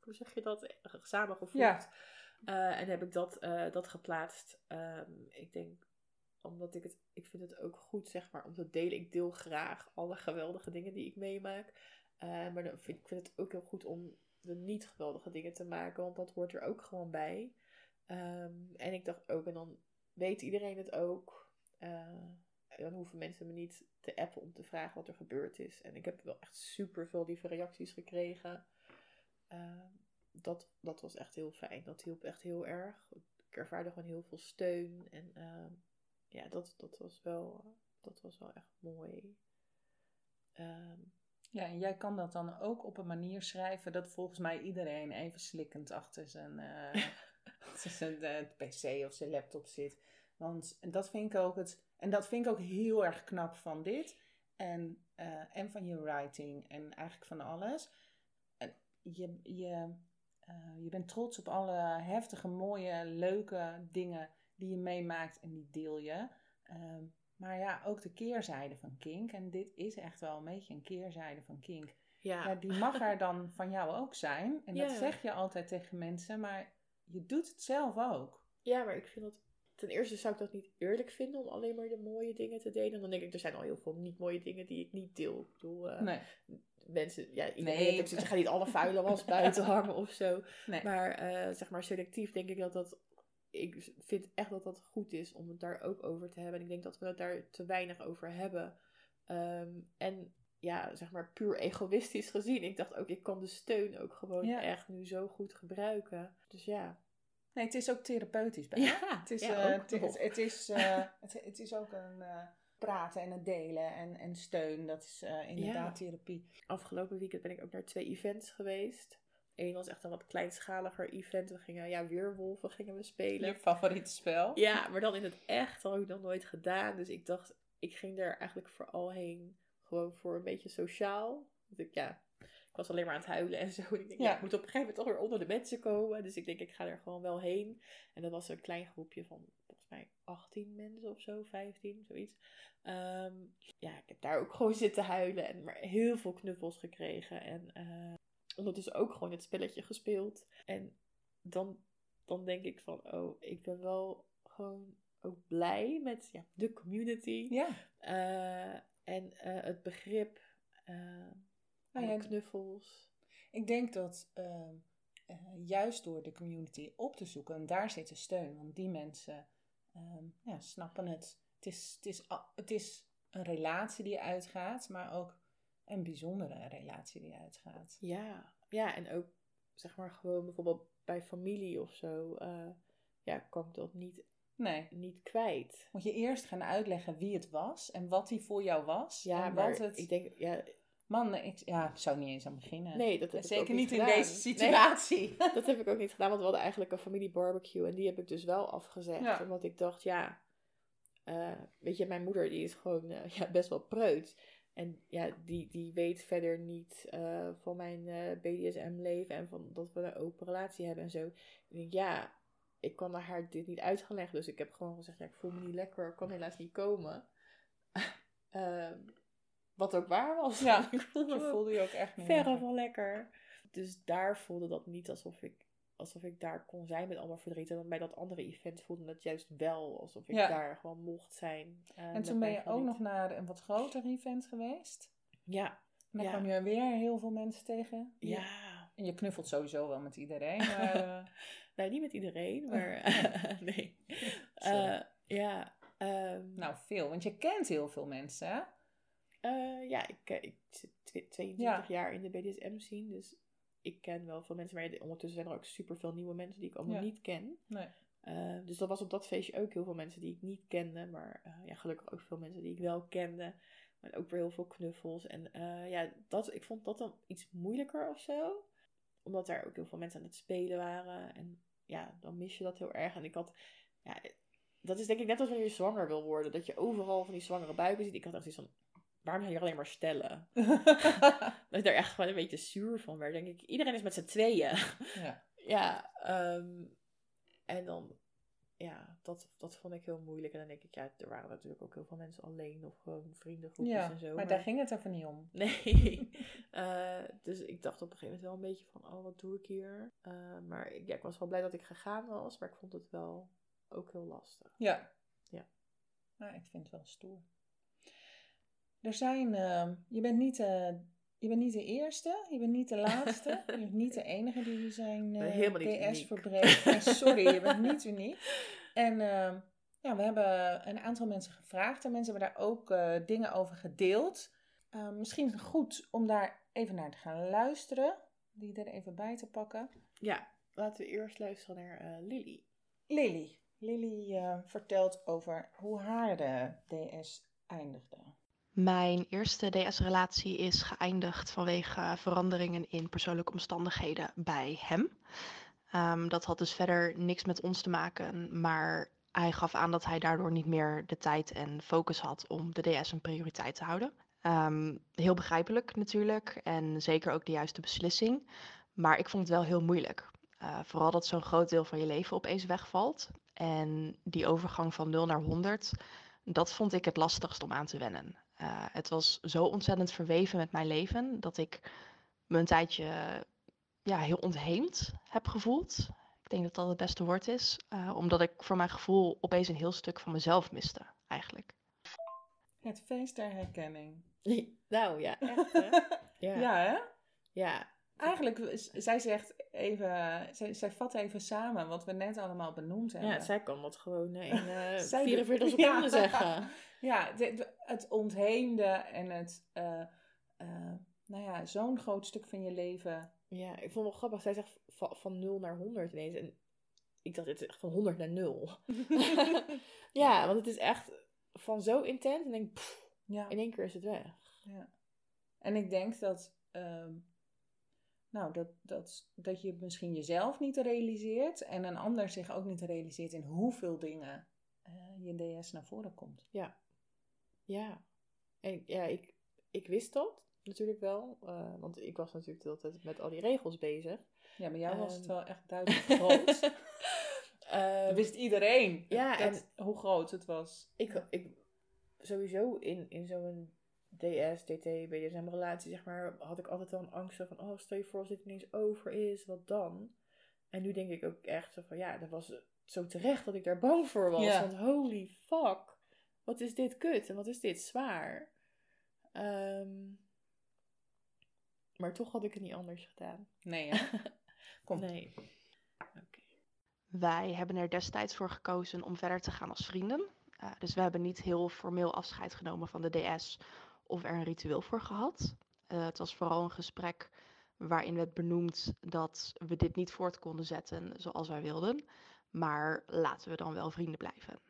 Hoe zeg je dat? Samengevoegd. Ja. Eh, en heb ik dat, eh, dat geplaatst. Ehm, ik denk, omdat ik het, ik vind het ook goed, zeg maar, om te delen. Ik deel graag alle geweldige dingen die ik meemaak. Eh, maar dan vind, ik vind het ook heel goed om de niet geweldige dingen te maken, want dat hoort er ook gewoon bij. Ehm, en ik dacht ook, en dan weet iedereen het ook. Dan hoeven mensen me niet te appen om te vragen wat er gebeurd is. En ik heb wel echt super veel lieve reacties gekregen. Ehm, dat, dat was echt heel fijn. Dat hielp echt heel erg. Ik ervaarde gewoon heel veel steun. En ehm, ja, dat, dat, was wel, dat was wel echt mooi. Ehm, ja, en jij kan dat dan ook op een manier schrijven dat volgens mij iedereen even slikkend achter zijn, eh, *laughs* achter zijn eh, pc of zijn laptop zit. Want dat vind ik ook het. En dat vind ik ook heel erg knap van dit. En, eh, en van je writing en eigenlijk van alles. En je, je, eh, je bent trots op alle heftige, mooie, leuke dingen die je meemaakt en die deel je. Ehm, maar ja, ook de keerzijde van kink. En dit is echt wel een beetje een keerzijde van kink. ja, Ja, die mag er dan van jou ook zijn. En dat zeg je altijd tegen mensen, maar je doet het zelf ook. Ja, maar ik vind dat. Ten eerste zou ik dat niet eerlijk vinden om alleen maar de mooie dingen te delen. Dan denk ik, er zijn al heel veel niet mooie dingen die ik niet deel. Ik bedoel, eh, Nee, mensen, ja, iedereen Nee. heeft ook zoiets, ga niet alle vuile was *laughs* buiten hangen of zo. nee. Maar eh, zeg maar selectief denk ik dat dat. Ik vind echt dat dat goed is om het daar ook over te hebben. En ik denk dat we het daar te weinig over hebben. Ehm, en ja, zeg maar puur egoïstisch gezien. Ik dacht ook, ik kan de steun ook gewoon Ja. echt nu zo goed gebruiken. Dus ja. Nee, het is ook therapeutisch bij Ja, Het is, ja, eh, ook het, is- nog. het, is, eh, *laughs* het, het is ook een eh, praten en het delen en, en steun. Dat is eh, inderdaad therapie. Afgelopen weekend ben ik ook naar twee events geweest. Eén was echt een wat kleinschaliger event. We gingen, ja, weerwolven gingen we spelen. Je favoriete spel? Ja, maar dan in het echt. Dat heb ik nog nooit gedaan. Dus ik dacht, ik ging er eigenlijk vooral heen. Gewoon voor een beetje sociaal. Want ik, ja, ik was alleen maar aan het huilen en zo. En *laughs* ik denk, ja. Ja. ik moet op een gegeven moment toch weer onder de mensen komen. Dus ik denk, ik ga er gewoon wel heen. En dat was een klein groepje van, volgens mij, 18 mensen of zo, 15, zoiets. Ehm, ja, ik heb daar ook *laughs* gewoon zitten huilen. En maar heel veel knuffels gekregen. En eh ondertussen ook gewoon het spelletje gespeeld. En dan, dan denk ik van, oh, ik ben wel gewoon ook blij met ja, de community. Ja. Eh, en eh, het begrip. Nou alle ja, knuffels. Ik denk dat ehm, eh, juist door de community op te zoeken, en daar zit de steun. Want die mensen ehm, ja, snappen het. Het is, het, is, het is een relatie die uitgaat, maar ook een bijzondere relatie die uitgaat. Ja, ja, en ook zeg maar gewoon bijvoorbeeld bij familie of zo. eh, ja, kan ik dat niet, Nee, niet kwijt. moet je eerst gaan uitleggen wie het was en wat hij voor jou was. Ja, en maar wat het... ik denk, ja, Man, ik, ja, ik zou niet eens aan beginnen. nee, dat heb ik ook Zeker niet in deze Nee. situatie. *laughs* *laughs* Dat heb ik ook niet gedaan, want we hadden eigenlijk een familie barbecue en die heb ik dus wel afgezegd. Ja. Omdat ik dacht, ja, eh, weet je, mijn moeder die is gewoon eh, ja, best wel preut. En ja, die, die weet verder niet eh, van mijn BDSM-leven en van dat we een open relatie hebben en zo. Ik denk, ja, ik kan haar dit niet uitgelegd. Dus ik heb gewoon gezegd, ja, ik voel me niet lekker, ik kan helaas niet komen. *laughs* Wat ook waar was. Ja, *laughs* ik voelde Je me voelde je ook echt niet. verre van lekker. Dus daar voelde dat niet alsof ik, alsof ik daar kon zijn met allemaal verdriet. En dan bij dat andere event voelde het juist wel alsof ik Ja. daar gewoon mocht zijn. eh, En toen ben je ook nog naar een wat groter event geweest. Ja, En dan Ja. kwam je weer heel veel mensen tegen. ja. en je knuffelt sowieso wel met iedereen. *laughs* Maar, eh, Nou, niet met iedereen, maar *laughs* nee. Sorry. Eh, ja, ehm, nou, veel. Want je kent heel veel mensen, eh, ja, ik, eh, ik zit twe- 22 Ja. jaar in de BDSM-scene, dus ik ken wel veel mensen. Maar ondertussen zijn er ook superveel nieuwe mensen die ik allemaal Ja. niet ken. Nee. Eh, dus dat was op dat feestje ook heel veel mensen die ik niet kende. Maar ja, gelukkig ook veel mensen die ik wel kende. Maar ook weer heel veel knuffels. En ja, dat, ik vond dat dan iets moeilijker of zo. Omdat daar ook heel veel mensen aan het spelen waren. En ja, dan mis je dat heel erg. En ik had... Ja, dat is denk ik net als wanneer je zwanger wil worden. Dat je overal van die zwangere buiken ziet. Ik had echt iets van... Waarom zijn hier alleen maar stellen? *laughs* Dat ik daar echt gewoon een beetje zuur van werd. Denk ik, iedereen is met z'n tweeën. ja. *laughs* Ja, ehm, en dan, ja, dat, dat vond ik heel moeilijk. En dan denk ik, ja, er waren natuurlijk ook heel veel mensen alleen of gewoon vriendengroepjes ja, en zo. maar daar ging het even niet om. *laughs* Nee. Eh, dus ik dacht op een gegeven moment wel een beetje van, oh, wat doe ik hier? Eh, maar ik, ja, ik was wel blij dat ik gegaan was, maar ik vond het wel ook heel lastig. Ja. Ja. Maar ik vind het wel stoer. Er zijn, ehm, je bent niet, eh, je bent niet de eerste, je bent niet de *laughs* laatste, je bent niet de enige die zijn ben eh, DS verbreekt. Sorry, je bent niet *laughs* uniek. En ehm, ja, we hebben een aantal mensen gevraagd en mensen hebben daar ook eh, dingen over gedeeld. Eh, misschien goed om daar even naar te gaan luisteren, die er even bij te pakken. Ja, laten we eerst luisteren naar Lily. Lily. Lily vertelt over hoe haar de DS eindigde. Mijn eerste DS-relatie is geëindigd vanwege veranderingen in persoonlijke omstandigheden bij hem. Ehm, dat had dus verder niks met ons te maken, maar hij gaf aan dat hij daardoor niet meer de tijd en focus had om de DS een prioriteit te houden. Ehm, heel begrijpelijk natuurlijk en zeker ook de juiste beslissing, maar ik vond het wel heel moeilijk. Eh, vooral dat zo'n groot deel van je leven opeens wegvalt en die overgang van 0 naar 100, dat vond ik het lastigst om aan te wennen. Eh, het was zo ontzettend verweven met mijn leven dat ik me een tijdje ja, heel ontheemd heb gevoeld. Ik denk dat dat het beste woord is, eh, omdat ik voor mijn gevoel opeens een heel stuk van mezelf miste, eigenlijk. Het feest der herkenning. *laughs* nou ja, echt hè? *laughs* Ja. Ja, hè? ja. Eigenlijk, zij zegt even, zij, zij vat even samen wat we net allemaal benoemd hebben. Ja, zij kan dat gewoon eh, in *laughs* eh, Zij- 44 *laughs* Ja. seconden zeggen. *laughs* Ja, de- het ontheemde en het, eh, eh, nou ja, zo'n groot stuk van je leven. Ja, ik vond het wel grappig. Zij zegt van, van 0 naar 100 ineens. En ik dacht, het is echt van 100 naar 0. ja, want het is echt van zo intens. En denk, pff, ja. in één keer is het weg. Ja. En ik denk dat, ehm, nou, dat, dat, dat je misschien jezelf niet realiseert en een ander zich ook niet realiseert in hoeveel dingen eh, je DS naar voren komt. Ja. En ja, ik, ik wist dat natuurlijk wel. eh, want ik was natuurlijk de hele tijd met al die regels bezig. Ja, bij jou was het Ehm. wel echt duidelijk groot. *laughs* Ehm, wist iedereen Ja, dat, hoe groot het was. ik, ik sowieso in, in zo'n DS, DT, BDSM relatie, zeg maar, had ik altijd wel een angst van, oh, stel je voor als dit ineens over is, wat dan? En nu denk ik ook echt zo van, ja, dat was zo terecht dat ik daar bang voor was. Ja. Want holy fuck, wat is dit kut en wat is dit zwaar? Ehm, maar toch had ik het niet anders gedaan. Nee, hè? *laughs* Kom. Nee. Oké. Wij hebben er destijds voor gekozen om verder te gaan als vrienden. Eh, dus we hebben niet heel formeel afscheid genomen van de DS of er een ritueel voor gehad. Eh, het was vooral een gesprek waarin werd benoemd dat we dit niet voort konden zetten zoals wij wilden. Maar laten we dan wel vrienden blijven.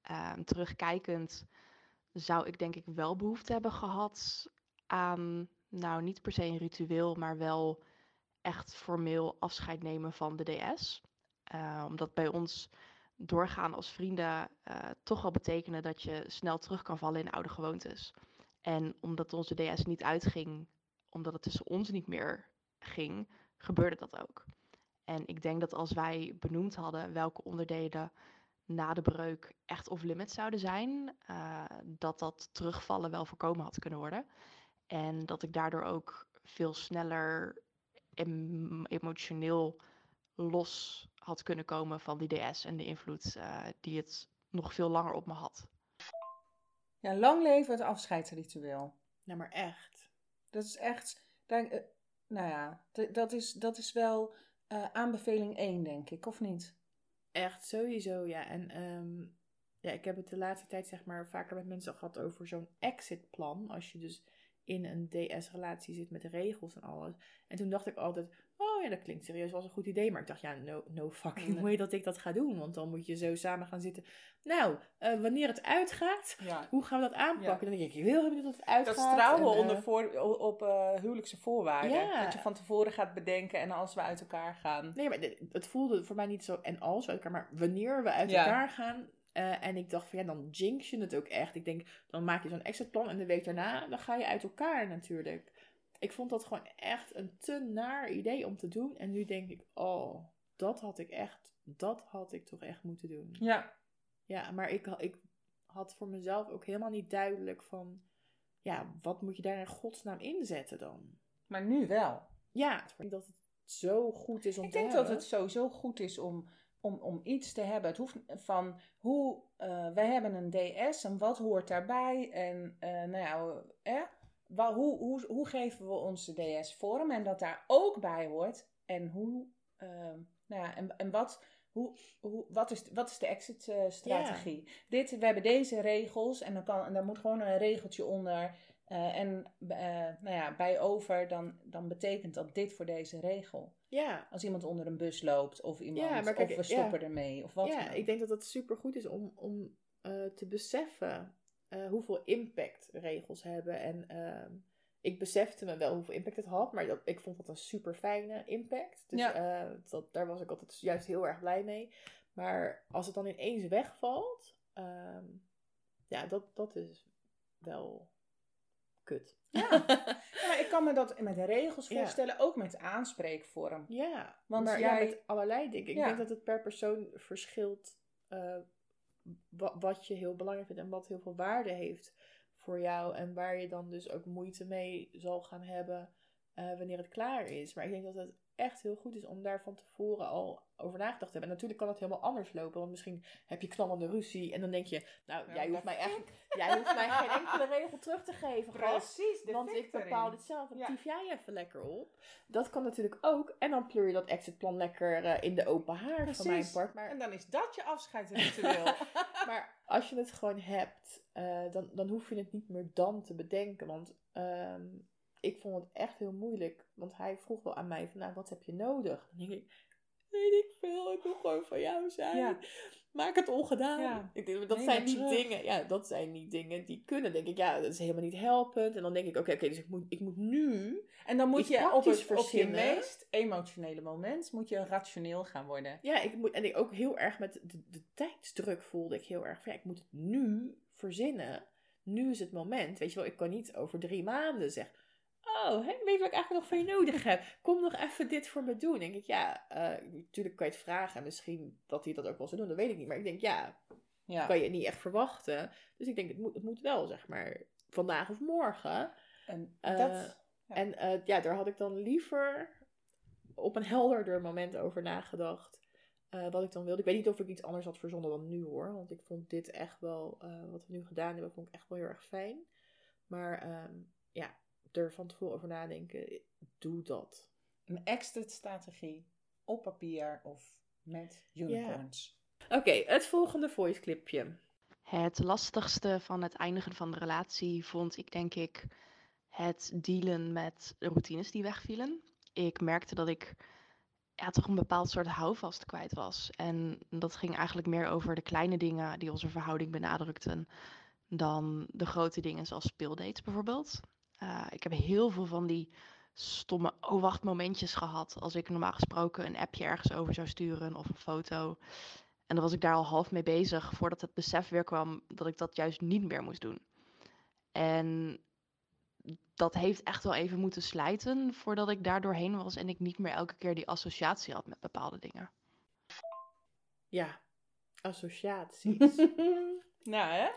Ehm, terugkijkend zou ik denk ik wel behoefte hebben gehad aan, nou niet per se een ritueel, maar wel echt formeel afscheid nemen van de DS. Eh, omdat bij ons doorgaan als vrienden eh, toch wel betekende dat je snel terug kan vallen in oude gewoontes. En omdat onze DS niet uitging, omdat het tussen ons niet meer ging, gebeurde dat ook. En ik denk dat als wij benoemd hadden welke onderdelen na de breuk echt off-limit zouden zijn, eh, dat dat terugvallen wel voorkomen had kunnen worden. En dat ik daardoor ook veel sneller em- emotioneel los had kunnen komen van die DS en de invloed eh, die het nog veel langer op me had. Ja, lang leven het afscheidsritueel. Nou, maar echt. Dat is echt. Daar, eh, nou ja, dat is, dat is wel eh, aanbeveling 1, denk ik, of niet? Echt, sowieso, ja. En ehm, ja, ik heb het de laatste tijd zeg maar vaker met mensen gehad over zo'n exitplan. Als je dus in een DS-relatie zit met regels en alles. En toen dacht ik altijd, oh ja, dat klinkt serieus als een goed idee. Maar ik dacht, ja, no, no fucking way dat ik dat ga doen. Want dan moet je zo samen gaan zitten. Nou, eh, wanneer het uitgaat, Ja. hoe gaan we dat aanpakken? Dan denk ik, ik wil helemaal niet dat het Dat uitgaat. is trouwen En, eh, onder voor, op eh, huwelijkse voorwaarden. Ja. Dat je van tevoren gaat bedenken en als we uit elkaar gaan. Nee, maar het voelde voor mij niet zo en als we uit elkaar, maar wanneer we uit elkaar gaan. En ik dacht van ja, dan jinx je het ook echt. Ik denk, dan maak je zo'n exitplan en de week daarna, dan ga je uit elkaar natuurlijk. Ik vond dat gewoon echt een te naar idee om te doen. En nu denk ik, oh, dat had ik echt, dat had ik toch echt moeten doen. Ja. Ja, maar ik, ik had voor mezelf ook helemaal niet duidelijk van, ja, wat moet je daar in godsnaam inzetten dan? Maar nu wel. Ja, ik denk dat het zo goed is om Ik te denk hebben. dat het sowieso goed is om, om, om iets te hebben. Het hoeft van hoe eh, wij hebben een DS en wat hoort daarbij. En eh, nou ja, eh, hoe, hoe, hoe geven we onze DS vorm en dat daar ook bij hoort. En hoe, eh, nou ja, en, en wat, hoe, hoe, wat, is, wat is de exit-strategie? Dit, we hebben deze regels en dan, kan, en dan moet gewoon een regeltje onder. eh, en eh, nou ja, bij over, dan, dan betekent dat dit voor deze regel. Ja, Als iemand onder een bus loopt of iemand, Ja, maar kijk, of we ja. stoppen ermee of wat ja ik denk dat het super goed is om, om eh, te beseffen eh, hoeveel impact regels hebben. En ehm, ik besefte me wel hoeveel impact het had, maar dat, ik vond dat een super fijne impact. Dus Ja. eh, dat, daar was ik altijd juist heel erg blij mee. Maar als het dan ineens wegvalt, ehm, ja, dat, dat is wel kut. Ja. *laughs* Ja, maar ik kan me dat met de regels Ja. voorstellen, ook met aanspreekvorm. Ja, Want maar jij- ja, met allerlei dingen. Ik denk dat het per persoon verschilt eh, wat je heel belangrijk vindt en wat heel veel waarde heeft voor jou. En waar je dan dus ook moeite mee zal gaan hebben eh, wanneer het klaar is. Maar ik denk dat het echt heel goed is om daar van tevoren al over nagedacht te hebben. En natuurlijk kan het helemaal anders lopen. Want misschien heb je knallende ruzie en dan denk je... Nou, Ja, jij, hoeft mij eigenlijk, *laughs* jij hoeft mij geen enkele regel terug te geven. Precies, Want ik bepaal dit zelf. Ja. tief jij even lekker op. Dat kan natuurlijk ook. En dan pleur je dat exitplan lekker eh, in de open haard van mijn Precies. part. Maar, En dan is dat je afscheidsritueel. *laughs* maar als je het gewoon hebt, eh, dan, dan hoef je het niet meer dan te bedenken. Want ehm, ik vond het echt heel moeilijk. Want hij vroeg wel aan mij van, nou, wat heb je nodig? Dan denk ik, weet ik veel. Ik wil gewoon van jou zijn. Ja. Maak het ongedaan. Ja. Ik denk, dat zijn niet terug. dingen. Ja, dat zijn niet dingen die kunnen. denk ik, ja, dat is helemaal niet helpend. En dan denk ik, oké, oké, dus ik moet, ik moet nu En dan moet je op, het, op je meest emotionele moment moet je rationeel gaan worden. Ja, ik moet, en ik ook heel erg met de, de tijdsdruk voelde ik heel erg van, ja, ik moet het nu verzinnen. Nu is het moment. Weet je wel, ik kan niet over drie maanden zeggen, oh, hè, weet je wat ik eigenlijk nog van je nodig heb? Kom nog even dit voor me doen. denk ik, ja, eh, natuurlijk kan je het vragen en misschien dat hij dat ook wel zou doen, dat weet ik niet. Maar ik denk, ja, Ja. kan je niet echt verwachten. Dus ik denk, het moet, het moet wel, zeg maar, vandaag of morgen. En Eh, dat, Ja. En eh, ja, daar had ik dan liever op een helderder moment over nagedacht. wat ik dan wilde. Ik weet niet of ik iets anders had verzonnen dan nu hoor. Want ik vond dit echt wel, wat we nu gedaan hebben, vond ik echt wel heel erg fijn. Maar ehm, ja, er van tevoren over nadenken, doe dat. een exit strategie op papier of met unicorns. Oké, het volgende voice clipje. Het lastigste van het eindigen van de relatie vond ik denk ik het dealen met de routines die wegvielen. Ik merkte dat ik ja, toch een bepaald soort houvast kwijt was. En dat ging eigenlijk meer over de kleine dingen die onze verhouding benadrukten dan de grote dingen zoals speeldates bijvoorbeeld. Eh, ik heb heel veel van die stomme oh wacht momentjes gehad als ik normaal gesproken een appje ergens over zou sturen of een foto. En dan was ik daar al half mee bezig voordat het besef weer kwam dat ik dat juist niet meer moest doen. En dat heeft echt wel even moeten slijten voordat ik daar doorheen was en ik niet meer elke keer die associatie had met bepaalde dingen. Ja, associaties. *laughs* nou hè,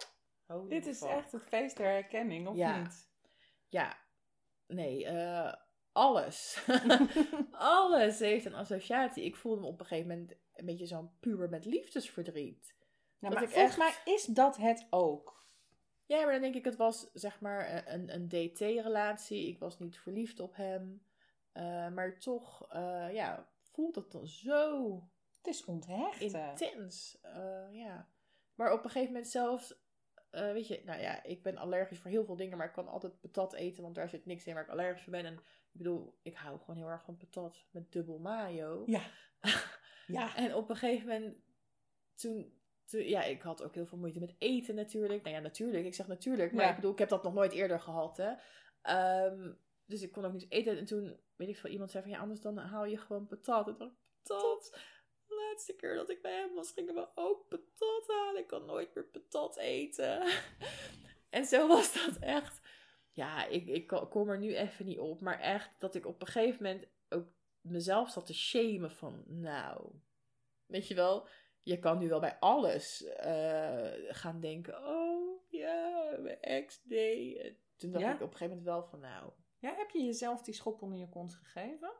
Holy dit is fuck. echt het feest der herkenning, of Ja. niet? Ja, nee, eh, alles. *laughs* alles heeft een associatie. Ik voelde me op een gegeven moment een beetje zo'n puber met liefdesverdriet. Maar ik volgens echt- mij is dat het ook. Ja, maar dan denk ik, het was zeg maar een, een DT-relatie. Ik was niet verliefd op hem. Eh, maar toch, eh, ja, voelt het dan zo Het is onthecht. intens. Ja. Maar op een gegeven moment zelfs, eh, weet je, nou ja, ik ben allergisch voor heel veel dingen, maar ik kan altijd patat eten, want daar zit niks in waar ik allergisch voor ben. En ik bedoel, ik hou gewoon heel erg van patat met dubbel mayo. Ja. *laughs* Ja. En op een gegeven moment, toen, toen, ja, ik had ook heel veel moeite met eten natuurlijk. Nou ja, natuurlijk, ik zeg natuurlijk, maar Ja. ik bedoel, ik heb dat nog nooit eerder gehad, hè. Ehm, dus ik kon ook niet eten. En toen, weet ik veel, iemand zei van, ja, anders dan haal je gewoon patat. En toen dacht ik, patat? De laatste keer dat ik bij hem was, gingen we ook patat halen. Ik kan nooit meer patat eten. *laughs* en zo was dat echt. Ja, ik, ik ko- kom er nu even niet op. Maar echt dat ik op een gegeven moment ook mezelf zat te shamen van, nou, weet je wel, je kan nu wel bij alles eh, gaan denken, oh ja, mijn ex deed. En Toen dacht Ja? ik op een gegeven moment wel van, nou, ja, heb je jezelf die schop onder je kont gegeven?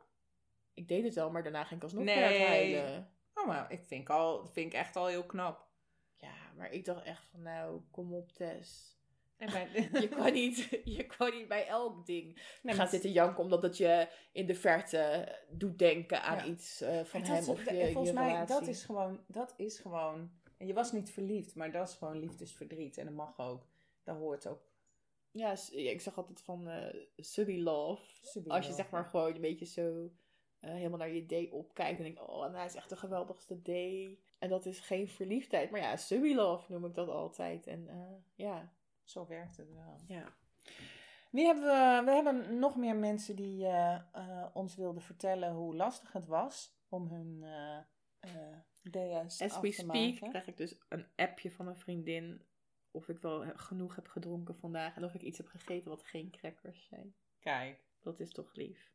ik deed het wel, maar daarna ging ik alsnog Nee. weer huilen. Oh, maar ik vind, al, vind ik echt al heel knap. Ja, maar ik dacht echt van, nou, kom op Tess. En bij, *laughs* Je kan niet, je kan niet bij elk ding Nee, gaan zitten janken omdat het je in de verte doet denken aan Ja. iets eh, van hem dat- of dat- je, volgens je mij, relatie. dat is gewoon, dat is gewoon, en je was niet verliefd, maar dat is gewoon liefdesverdriet. En dat mag ook. Dat hoort ook. Ja, ik zeg altijd van eh subby love. Subby Als je love, zeg maar ja. gewoon een beetje zo eh, helemaal naar je day opkijkt en denkt, oh, en hij is echt de geweldigste day. En dat is geen verliefdheid, maar ja, subby love noem ik dat altijd. En eh, ja, Zo werkt het wel. ja. Wie hebben we? We hebben nog meer mensen die eh, ons wilden vertellen hoe lastig het was om hun DS As af we te speak maken. krijg ik dus een appje van een vriendin of ik wel genoeg heb gedronken vandaag en of ik iets heb gegeten wat geen crackers zijn. Kijk, Dat is toch lief.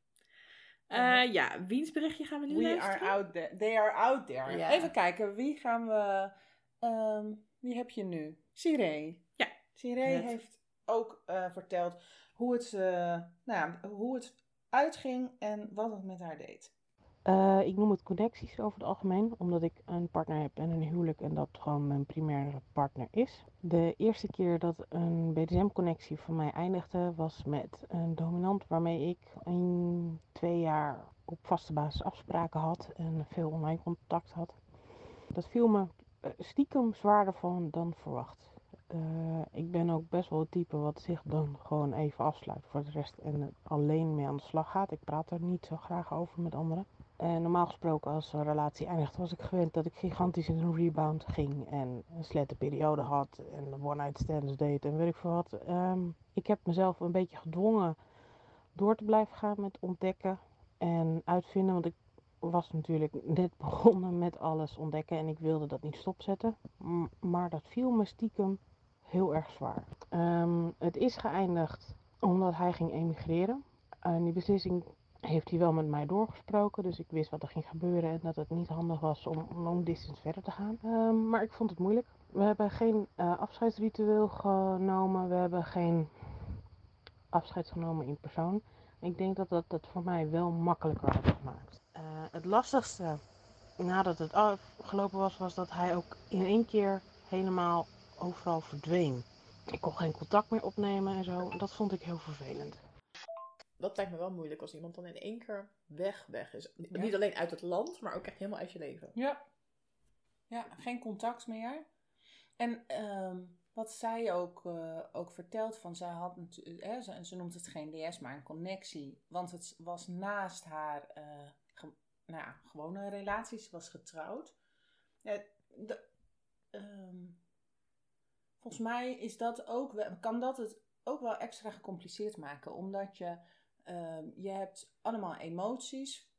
Ja. Eh, ja, wiens berichtje gaan we nu we luisteren? are out there. They are out there. Ja. Even kijken, wie gaan we... ehm, wie heb je nu? Siree. Ja. Net. heeft ook eh, verteld hoe het, eh, nou ja, hoe het uitging en wat het met haar deed. Eh, ik noem het connecties over het algemeen, omdat ik een partner heb en een huwelijk en dat gewoon mijn primaire partner is. De eerste keer dat een BDSM-connectie van mij eindigde was met een dominant waarmee ik een, twee jaar op vaste basis afspraken had en veel online contact had. Dat viel me eh, stiekem zwaarder van dan verwacht. Eh, ik ben ook best wel het type wat zich dan gewoon even afsluit voor de rest en alleen mee aan de slag gaat. Ik praat er niet zo graag over met anderen. En normaal gesproken als een relatie eindigt was ik gewend dat ik gigantisch in een rebound ging en een slette periode had en een one-night stands deed en weet ik veel wat. Ehm, ik heb mezelf een beetje gedwongen door te blijven gaan met ontdekken en uitvinden, want ik was natuurlijk net *laughs* begonnen met alles ontdekken en ik wilde dat niet stopzetten. Maar dat viel me stiekem heel erg zwaar. Ehm, het is geëindigd omdat hij ging emigreren. En die beslissing heeft hij wel met mij doorgesproken. Dus ik wist wat er ging gebeuren en dat het niet handig was om long distance verder te gaan. Ehm, maar ik vond het moeilijk. We hebben geen eh, afscheidsritueel genomen. We hebben geen afscheid genomen in persoon. Ik denk dat dat het voor mij wel makkelijker had gemaakt. Eh, het lastigste nadat het afgelopen was, was dat hij ook in één keer helemaal overal verdween. Ik kon geen contact meer opnemen en zo. Dat vond ik heel vervelend. Dat lijkt me wel moeilijk als iemand dan in één keer weg, weg is. Ja. Niet alleen uit het land, maar ook echt helemaal uit je leven. Ja. Ja, geen contact meer. En ehm, wat zij ook, eh, ook vertelt, van zij had hè, ze, ze noemt het geen DS, maar een connectie. Want het was naast haar eh, ge- nou ja, gewone relatie, ze was getrouwd. Ja, de- ehm, volgens mij is dat ook, kan dat het ook wel extra gecompliceerd maken, omdat je, ehm, je hebt allemaal emoties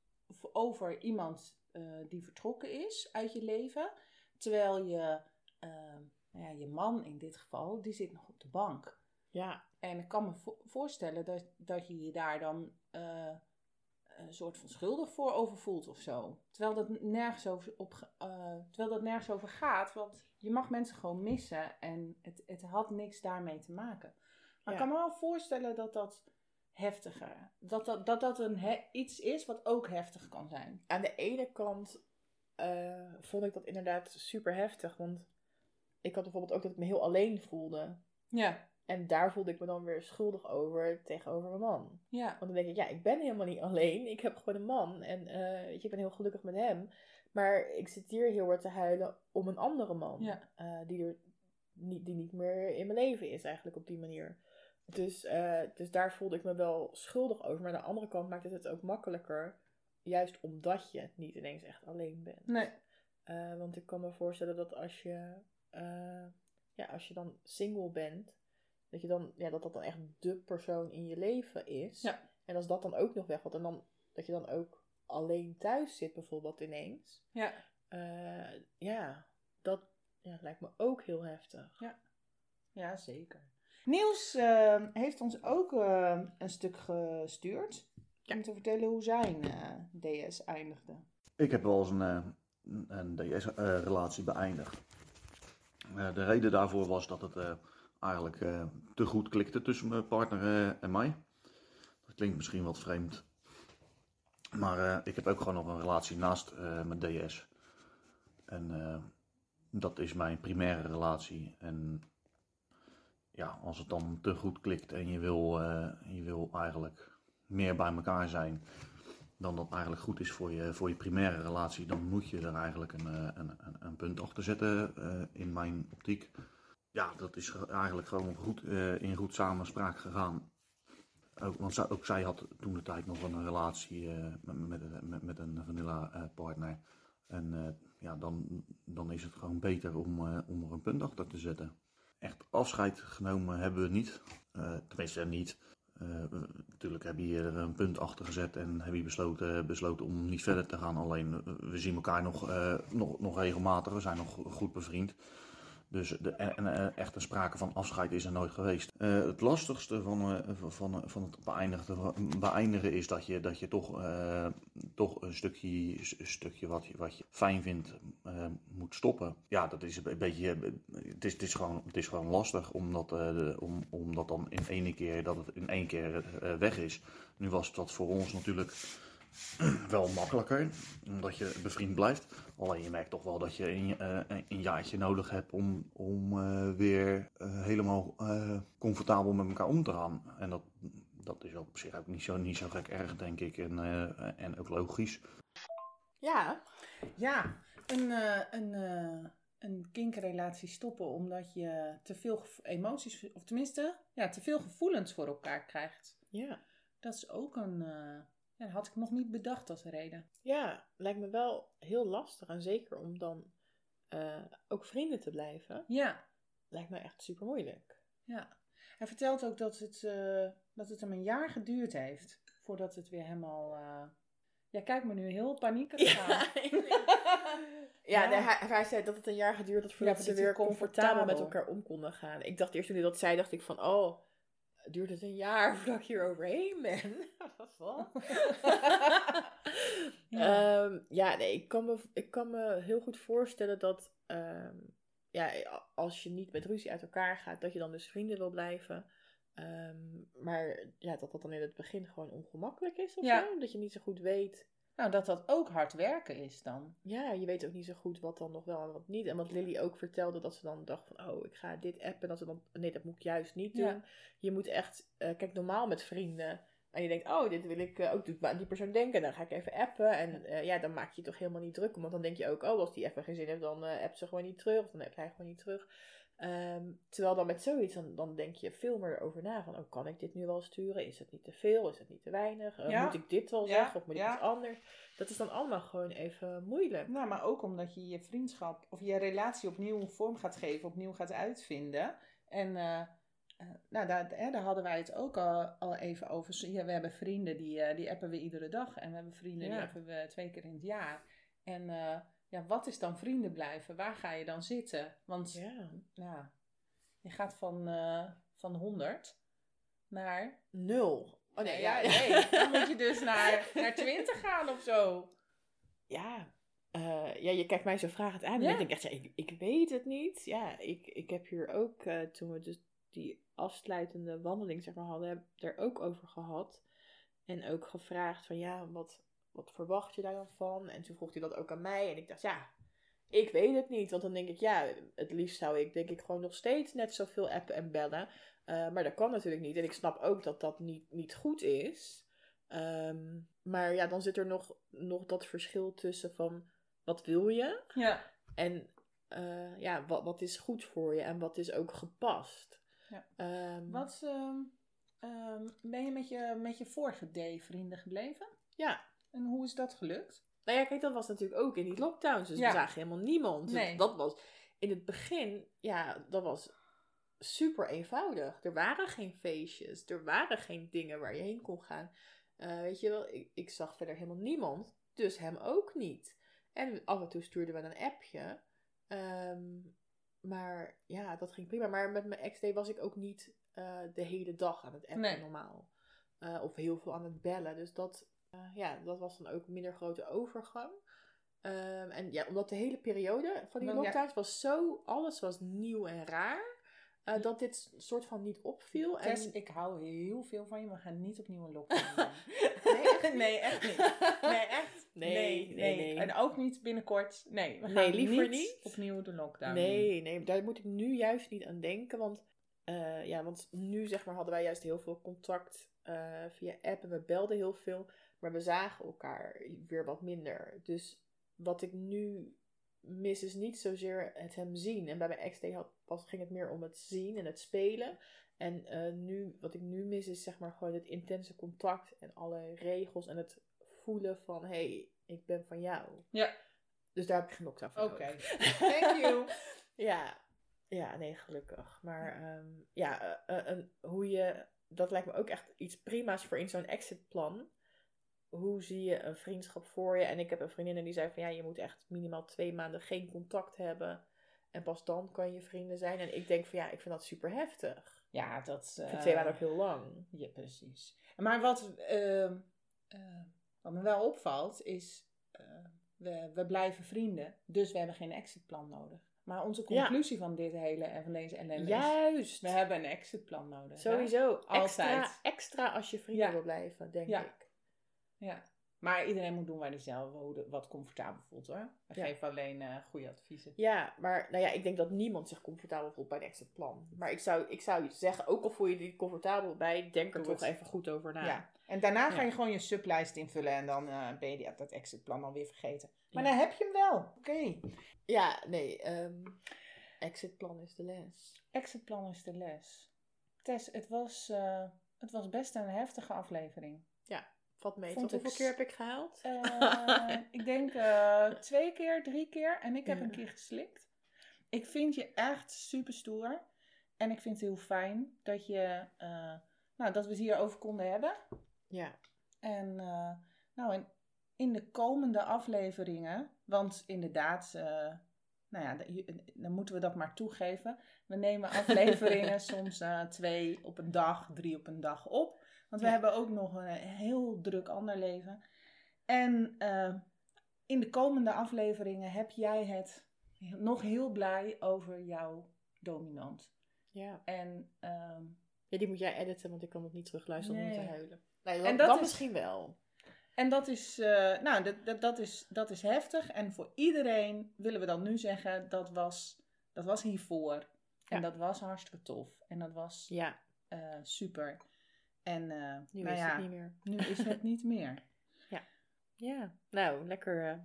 over iemand eh, die vertrokken is uit je leven. Terwijl je, ehm, nou ja, je man in dit geval, die zit nog op de bank. Ja, En ik kan me vo- voorstellen dat, dat je je daar dan eh, een soort van schuldig voor over voelt of zo. Terwijl dat nergens over, op, eh, terwijl dat nergens over gaat. Want je mag mensen gewoon missen en het, het had niks daarmee te maken. Maar Ja. ik kan me wel voorstellen dat dat heftiger, dat dat, dat, dat een he- iets is wat ook heftig kan zijn. aan de ene kant eh, vond ik dat inderdaad super heftig. Want ik had bijvoorbeeld ook dat ik me heel alleen voelde. Ja. En daar voelde ik me dan weer schuldig over tegenover mijn man. Ja. Want dan denk ik, ja, ik ben helemaal niet alleen. Ik heb gewoon een man. En eh, weet je, ik ben heel gelukkig met hem. Maar ik zit hier heel hard te huilen om een andere man. Ja. eh, die, er niet, die niet meer in mijn leven is eigenlijk op die manier. Dus, eh, dus daar voelde ik me wel schuldig over. Maar aan de andere kant maakt het het ook makkelijker. Juist omdat je niet ineens echt alleen bent. Nee. Eh, want ik kan me voorstellen dat als je, eh, ja, als je dan single bent, dat, je dan, ja, dat dat dan echt de persoon in je leven is. Ja. En als dat dan ook nog wegvalt en dan, dat je dan ook alleen thuis zit bijvoorbeeld ineens. Ja. Ja, dat ja, lijkt me ook heel heftig. Ja, zeker. Niels eh, heeft ons ook eh, een stuk gestuurd. Om te vertellen hoe zijn eh, DS eindigde. Ik heb wel eens een, eh, een DS-relatie beëindigd. Eh, de reden daarvoor was dat het eh, eigenlijk eh, te goed klikte tussen mijn partner en mij. Dat klinkt misschien wat vreemd. Maar eh, ik heb ook gewoon nog een relatie naast eh, mijn DS. En eh, dat is mijn primaire relatie. En ja, als het dan te goed klikt en je wil, eh, je wil eigenlijk meer bij elkaar zijn dan dat eigenlijk goed is voor je, voor je primaire relatie, dan moet je er eigenlijk een, eh, een, een, een punt achter zetten eh, in mijn optiek. Ja, dat is ge- eigenlijk gewoon goed, in goed samenspraak gegaan. Ook, want zij, ook zij had toen de tijd nog een relatie met, met, met, een vanilla partner. En ja, dan, dan is het gewoon beter om, om er een punt achter te zetten. Echt afscheid genomen hebben we niet. Eh, tenminste, niet. We- natuurlijk heb je er een punt achter gezet en heb je besloten, besloten om niet verder te gaan. Alleen we zien elkaar nog, eh, nog, nog regelmatig, we zijn nog go- goed bevriend. Dus de, en, eh, echt een sprake van afscheid is er nooit geweest. Eh, het lastigste van, eh, van, van, het beëindigen, beëindigen is dat je, dat je toch, toch een stukje, stukje wat, je, wat je fijn vindt moet stoppen. Ja, dat is een beetje. Het is, het is, gewoon, het is gewoon lastig omdat, om, omdat dan in één keer dat het in één keer weg is. Nu was dat voor ons natuurlijk *clears throat* wel makkelijker, omdat je bevriend blijft. Alleen je merkt toch wel dat je een, eh, een jaartje nodig hebt om, om eh, weer eh, helemaal eh, comfortabel met elkaar om te gaan. En dat, dat is op zich ook niet zo, niet zo gek erg, denk ik. En, eh, en ook logisch. Ja, Ja, een, eh, een, eh, een kinkrelatie stoppen omdat je te veel emoties, of tenminste, ja, te veel gevoelens voor elkaar krijgt. ja. Dat is ook een, eh, ja, dat had ik nog niet bedacht als reden. Ja, lijkt me wel heel lastig. En zeker om dan eh, ook vrienden te blijven. Ja, Lijkt me echt super moeilijk. ja. Hij vertelt ook dat het, eh, dat het hem een jaar geduurd heeft voordat het weer helemaal... eh, Ja, kijk me nu heel paniekerig aan. *laughs* Ja, Ja. nee, hij, hij zei dat het een jaar geduurd had voordat Ja, ze weer comfortabel met elkaar om konden gaan. Ik dacht eerst toen hij dat zei, dacht ik van, oh, duurt het een jaar *laughs* voordat ik hier overheen ben? *laughs* Wat? *laughs* Ja. Ehm, ja, nee, ik kan, me, ik kan me heel goed voorstellen dat ehm, ja, als je niet met ruzie uit elkaar gaat, dat je dan dus vrienden wil blijven. Ehm, maar ja, dat dat dan in het begin gewoon ongemakkelijk is of Ja. zo. Dat je niet zo goed weet. Nou, dat dat ook hard werken is dan. Ja, je weet ook niet zo goed wat dan nog wel en wat niet. En wat Lily ook vertelde, dat ze dan dacht van, oh, ik ga dit appen. Dat ze dan, nee, dat moet ik juist niet doen. Ja. Je moet echt, eh, kijk, normaal met vrienden. En je denkt, oh, dit wil ik eh, ook doet me aan die persoon denken. Dan ga ik even appen. En eh, ja, dan maak je je toch helemaal niet druk om. Want dan denk je ook, oh, als die even geen zin heeft, dan eh appt ze gewoon niet terug. Of dan appt hij gewoon niet terug. Ehm, terwijl dan met zoiets, dan, dan denk je veel meer over na. Van, oh, kan ik dit nu wel sturen? Is het niet te veel? Is het niet te weinig? Eh, Ja. Moet ik dit wel Ja, zeggen? Of moet ik ja. iets anders? Dat is dan allemaal gewoon even moeilijk. Nou, maar ook omdat je je vriendschap of je relatie opnieuw vorm gaat geven, opnieuw gaat uitvinden. En eh, eh, nou, daar, hè, daar hadden wij het ook al, al even over. Ja, we hebben vrienden die, die appen we iedere dag. En we hebben vrienden die appen we twee keer in het jaar. En ja, wat is dan vrienden blijven? Waar ga je dan zitten? Want Ja. nou, je gaat van, eh, van 100 naar. Nul. Oh nee, ja. nee. Dan moet je dus naar, naar 20 gaan of zo. ja. eh, ja, je kijkt mij zo vragend aan. En Ja. ik denk echt, ja, ik, ik weet het niet. Ja, ik, ik heb hier ook, eh, toen we dus die afsluitende wandeling zeg maar, hadden, heb ik er ook over gehad. En ook gevraagd van, ja, wat, wat verwacht je daar dan van? En toen vroeg hij dat ook aan mij. En ik dacht, ja, Ik weet het niet, want dan denk ik, ja, het liefst zou ik denk ik gewoon nog steeds net zoveel appen en bellen. Uh, maar dat kan natuurlijk niet. En ik snap ook dat dat niet, niet goed is. Um, maar ja, dan zit er nog, nog dat verschil tussen van wat wil je? Ja. En uh, ja, wat, wat is goed voor je en wat is ook gepast. Ja. Um, wat um, ben je met je, met je vorige D-vrienden gebleven? Ja. En hoe is dat gelukt? Nou ja, kijk, dat was natuurlijk ook in die lockdowns. Dus Ja. we zagen helemaal niemand. Nee. Dus dat was in het begin, ja, dat was super eenvoudig. Er waren geen feestjes. Er waren geen dingen waar je heen kon gaan. Eh, weet je wel, ik, ik zag verder helemaal niemand. Dus hem ook niet. En af en toe stuurden we een appje. Ehm, maar ja, dat ging prima. Maar met mijn ex-day was ik ook niet eh, de hele dag aan het appen Nee. normaal. Eh, of heel veel aan het bellen. Dus dat, eh, ja, dat was dan ook een minder grote overgang. Ehm, en ja, omdat de hele periode van die ja- lockdowns was zo, alles was nieuw en raar. eh, dat dit soort van niet opviel. En... Tess, ik hou heel veel van je, maar we gaan niet opnieuw een lockdown. Nee, echt *laughs* nee, echt niet. Nee, echt. *laughs* Nee, nee, nee. En ook niet binnenkort. Nee, we gaan Nee, liever niet, niet. opnieuw de lockdown Nee, nee, daar moet ik nu juist niet aan denken. Want, eh, ja, want nu zeg maar, hadden wij juist heel veel contact via app en we belden heel veel. Maar we zagen elkaar weer wat minder. Dus wat ik nu mis is niet zozeer het hem zien. En bij mijn ex had, was, ging het meer om het zien en het spelen. En eh, nu, wat ik nu mis is zeg maar gewoon het intense contact en alle regels en het voelen van hé, hey, ik ben van jou. Ja. Dus daar heb ik geen lockdown voor Oké. Thank you. *laughs* Ja, ja, nee, gelukkig. Maar ehm, ja, eh, eh, hoe je, dat lijkt me ook echt iets prima's voor in zo'n exitplan. Hoe zie je een vriendschap voor je? En ik heb een vriendin en die zei van ja, je moet echt minimaal twee maanden geen contact hebben. En pas dan kan je vrienden zijn. En ik denk van ja, ik vind dat super heftig. Ja, dat... Ik vind eh, twee maanden ook heel lang. Ja, precies. Maar wat, ehm, eh, wat me wel opvalt is, eh, we, we blijven vrienden, dus we hebben geen exitplan nodig. Maar onze Ja. conclusie van dit hele en van deze ellende is, Juist! we hebben een exitplan nodig. hè? Sowieso. Extra, Altijd. extra als je vrienden Ja. wil blijven, denk Ja. ik. Ja. Maar iedereen moet doen waar hij zelf wat comfortabel voelt hoor. We Ja. geven alleen eh, goede adviezen. Ja, maar nou ja, ik denk dat niemand zich comfortabel voelt bij een exitplan. Maar ik zou, ik zou je zeggen, ook al voel je je niet comfortabel bij, denk er Doe toch het. even goed over na. Ja. En daarna ga je gewoon je sublijst invullen en dan eh, ben je dat exitplan alweer vergeten. Maar dan heb je hem wel. Oké. Ja, nee, ehm, exitplan is de les. Exitplan is de les. Tess, het was, eh, het was best een heftige aflevering. Vat mee. Vond hoeveel ik keer heb ik gehaald? Eh, *laughs* ik denk eh, twee keer, drie keer. En ik heb Ja. een keer geslikt. Ik vind je echt super stoer. En ik vind het heel fijn dat, je, eh, nou, dat we het hierover konden hebben. Ja. En nou, en in de komende afleveringen, want inderdaad, nou ja, dan moeten we dat maar toegeven. We nemen *laughs* afleveringen soms twee op een dag, drie op een dag op. Want we Ja. hebben ook nog een heel druk ander leven. En eh, in de komende afleveringen heb jij het nog heel blij over jouw dominant. Ja. En ehm, ja, die moet jij editen, want ik kan het niet terugluisteren om Nee. te huilen. Nee, En dat, dat dat is- misschien wel. En dat is, eh, nou, dat, dat, dat, is, dat is heftig. En voor iedereen willen we dan nu zeggen, dat was, dat was hiervoor. En Ja. dat was hartstikke tof. En dat was Ja, eh, super. En eh, nu nou is ja, het niet meer. nu is het niet meer. *laughs* Ja, nou, lekker eh,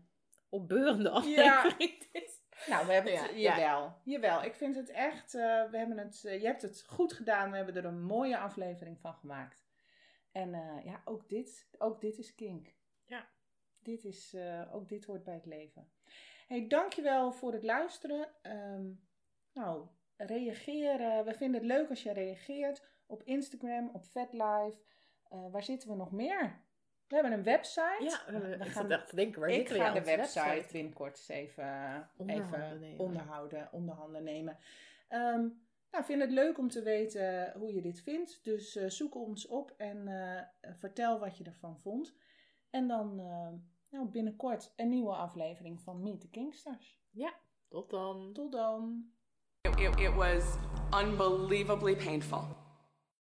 opbeurende aflevering *laughs* dit. Nou, we hebben het, Ja, ja. jawel, jawel. Ik vind het echt, eh, we hebben het, je hebt het goed gedaan. We hebben er een mooie aflevering van gemaakt. En ja, ook dit, ook dit is kink. Ja. Dit is, ook dit hoort bij het leven. Hey, dankjewel voor het luisteren. Ehm, nou, reageren. We vinden het leuk als je reageert op Instagram, op VetLife. Eh, waar zitten we nog meer? We hebben een website. Ja, we, we ik gaan te denken, waar ik ga de website, binnenkort eens even, Onderhanden even nemen. onderhouden, onderhanden nemen. Ehm nou, vind het leuk om te weten hoe je dit vindt. Dus eh, zoek ons op en eh, vertel wat je ervan vond. En dan nou, binnenkort een nieuwe aflevering van Meet the Kingsters. Tot dan. Tot dan! It, it, it was unbelievably painful.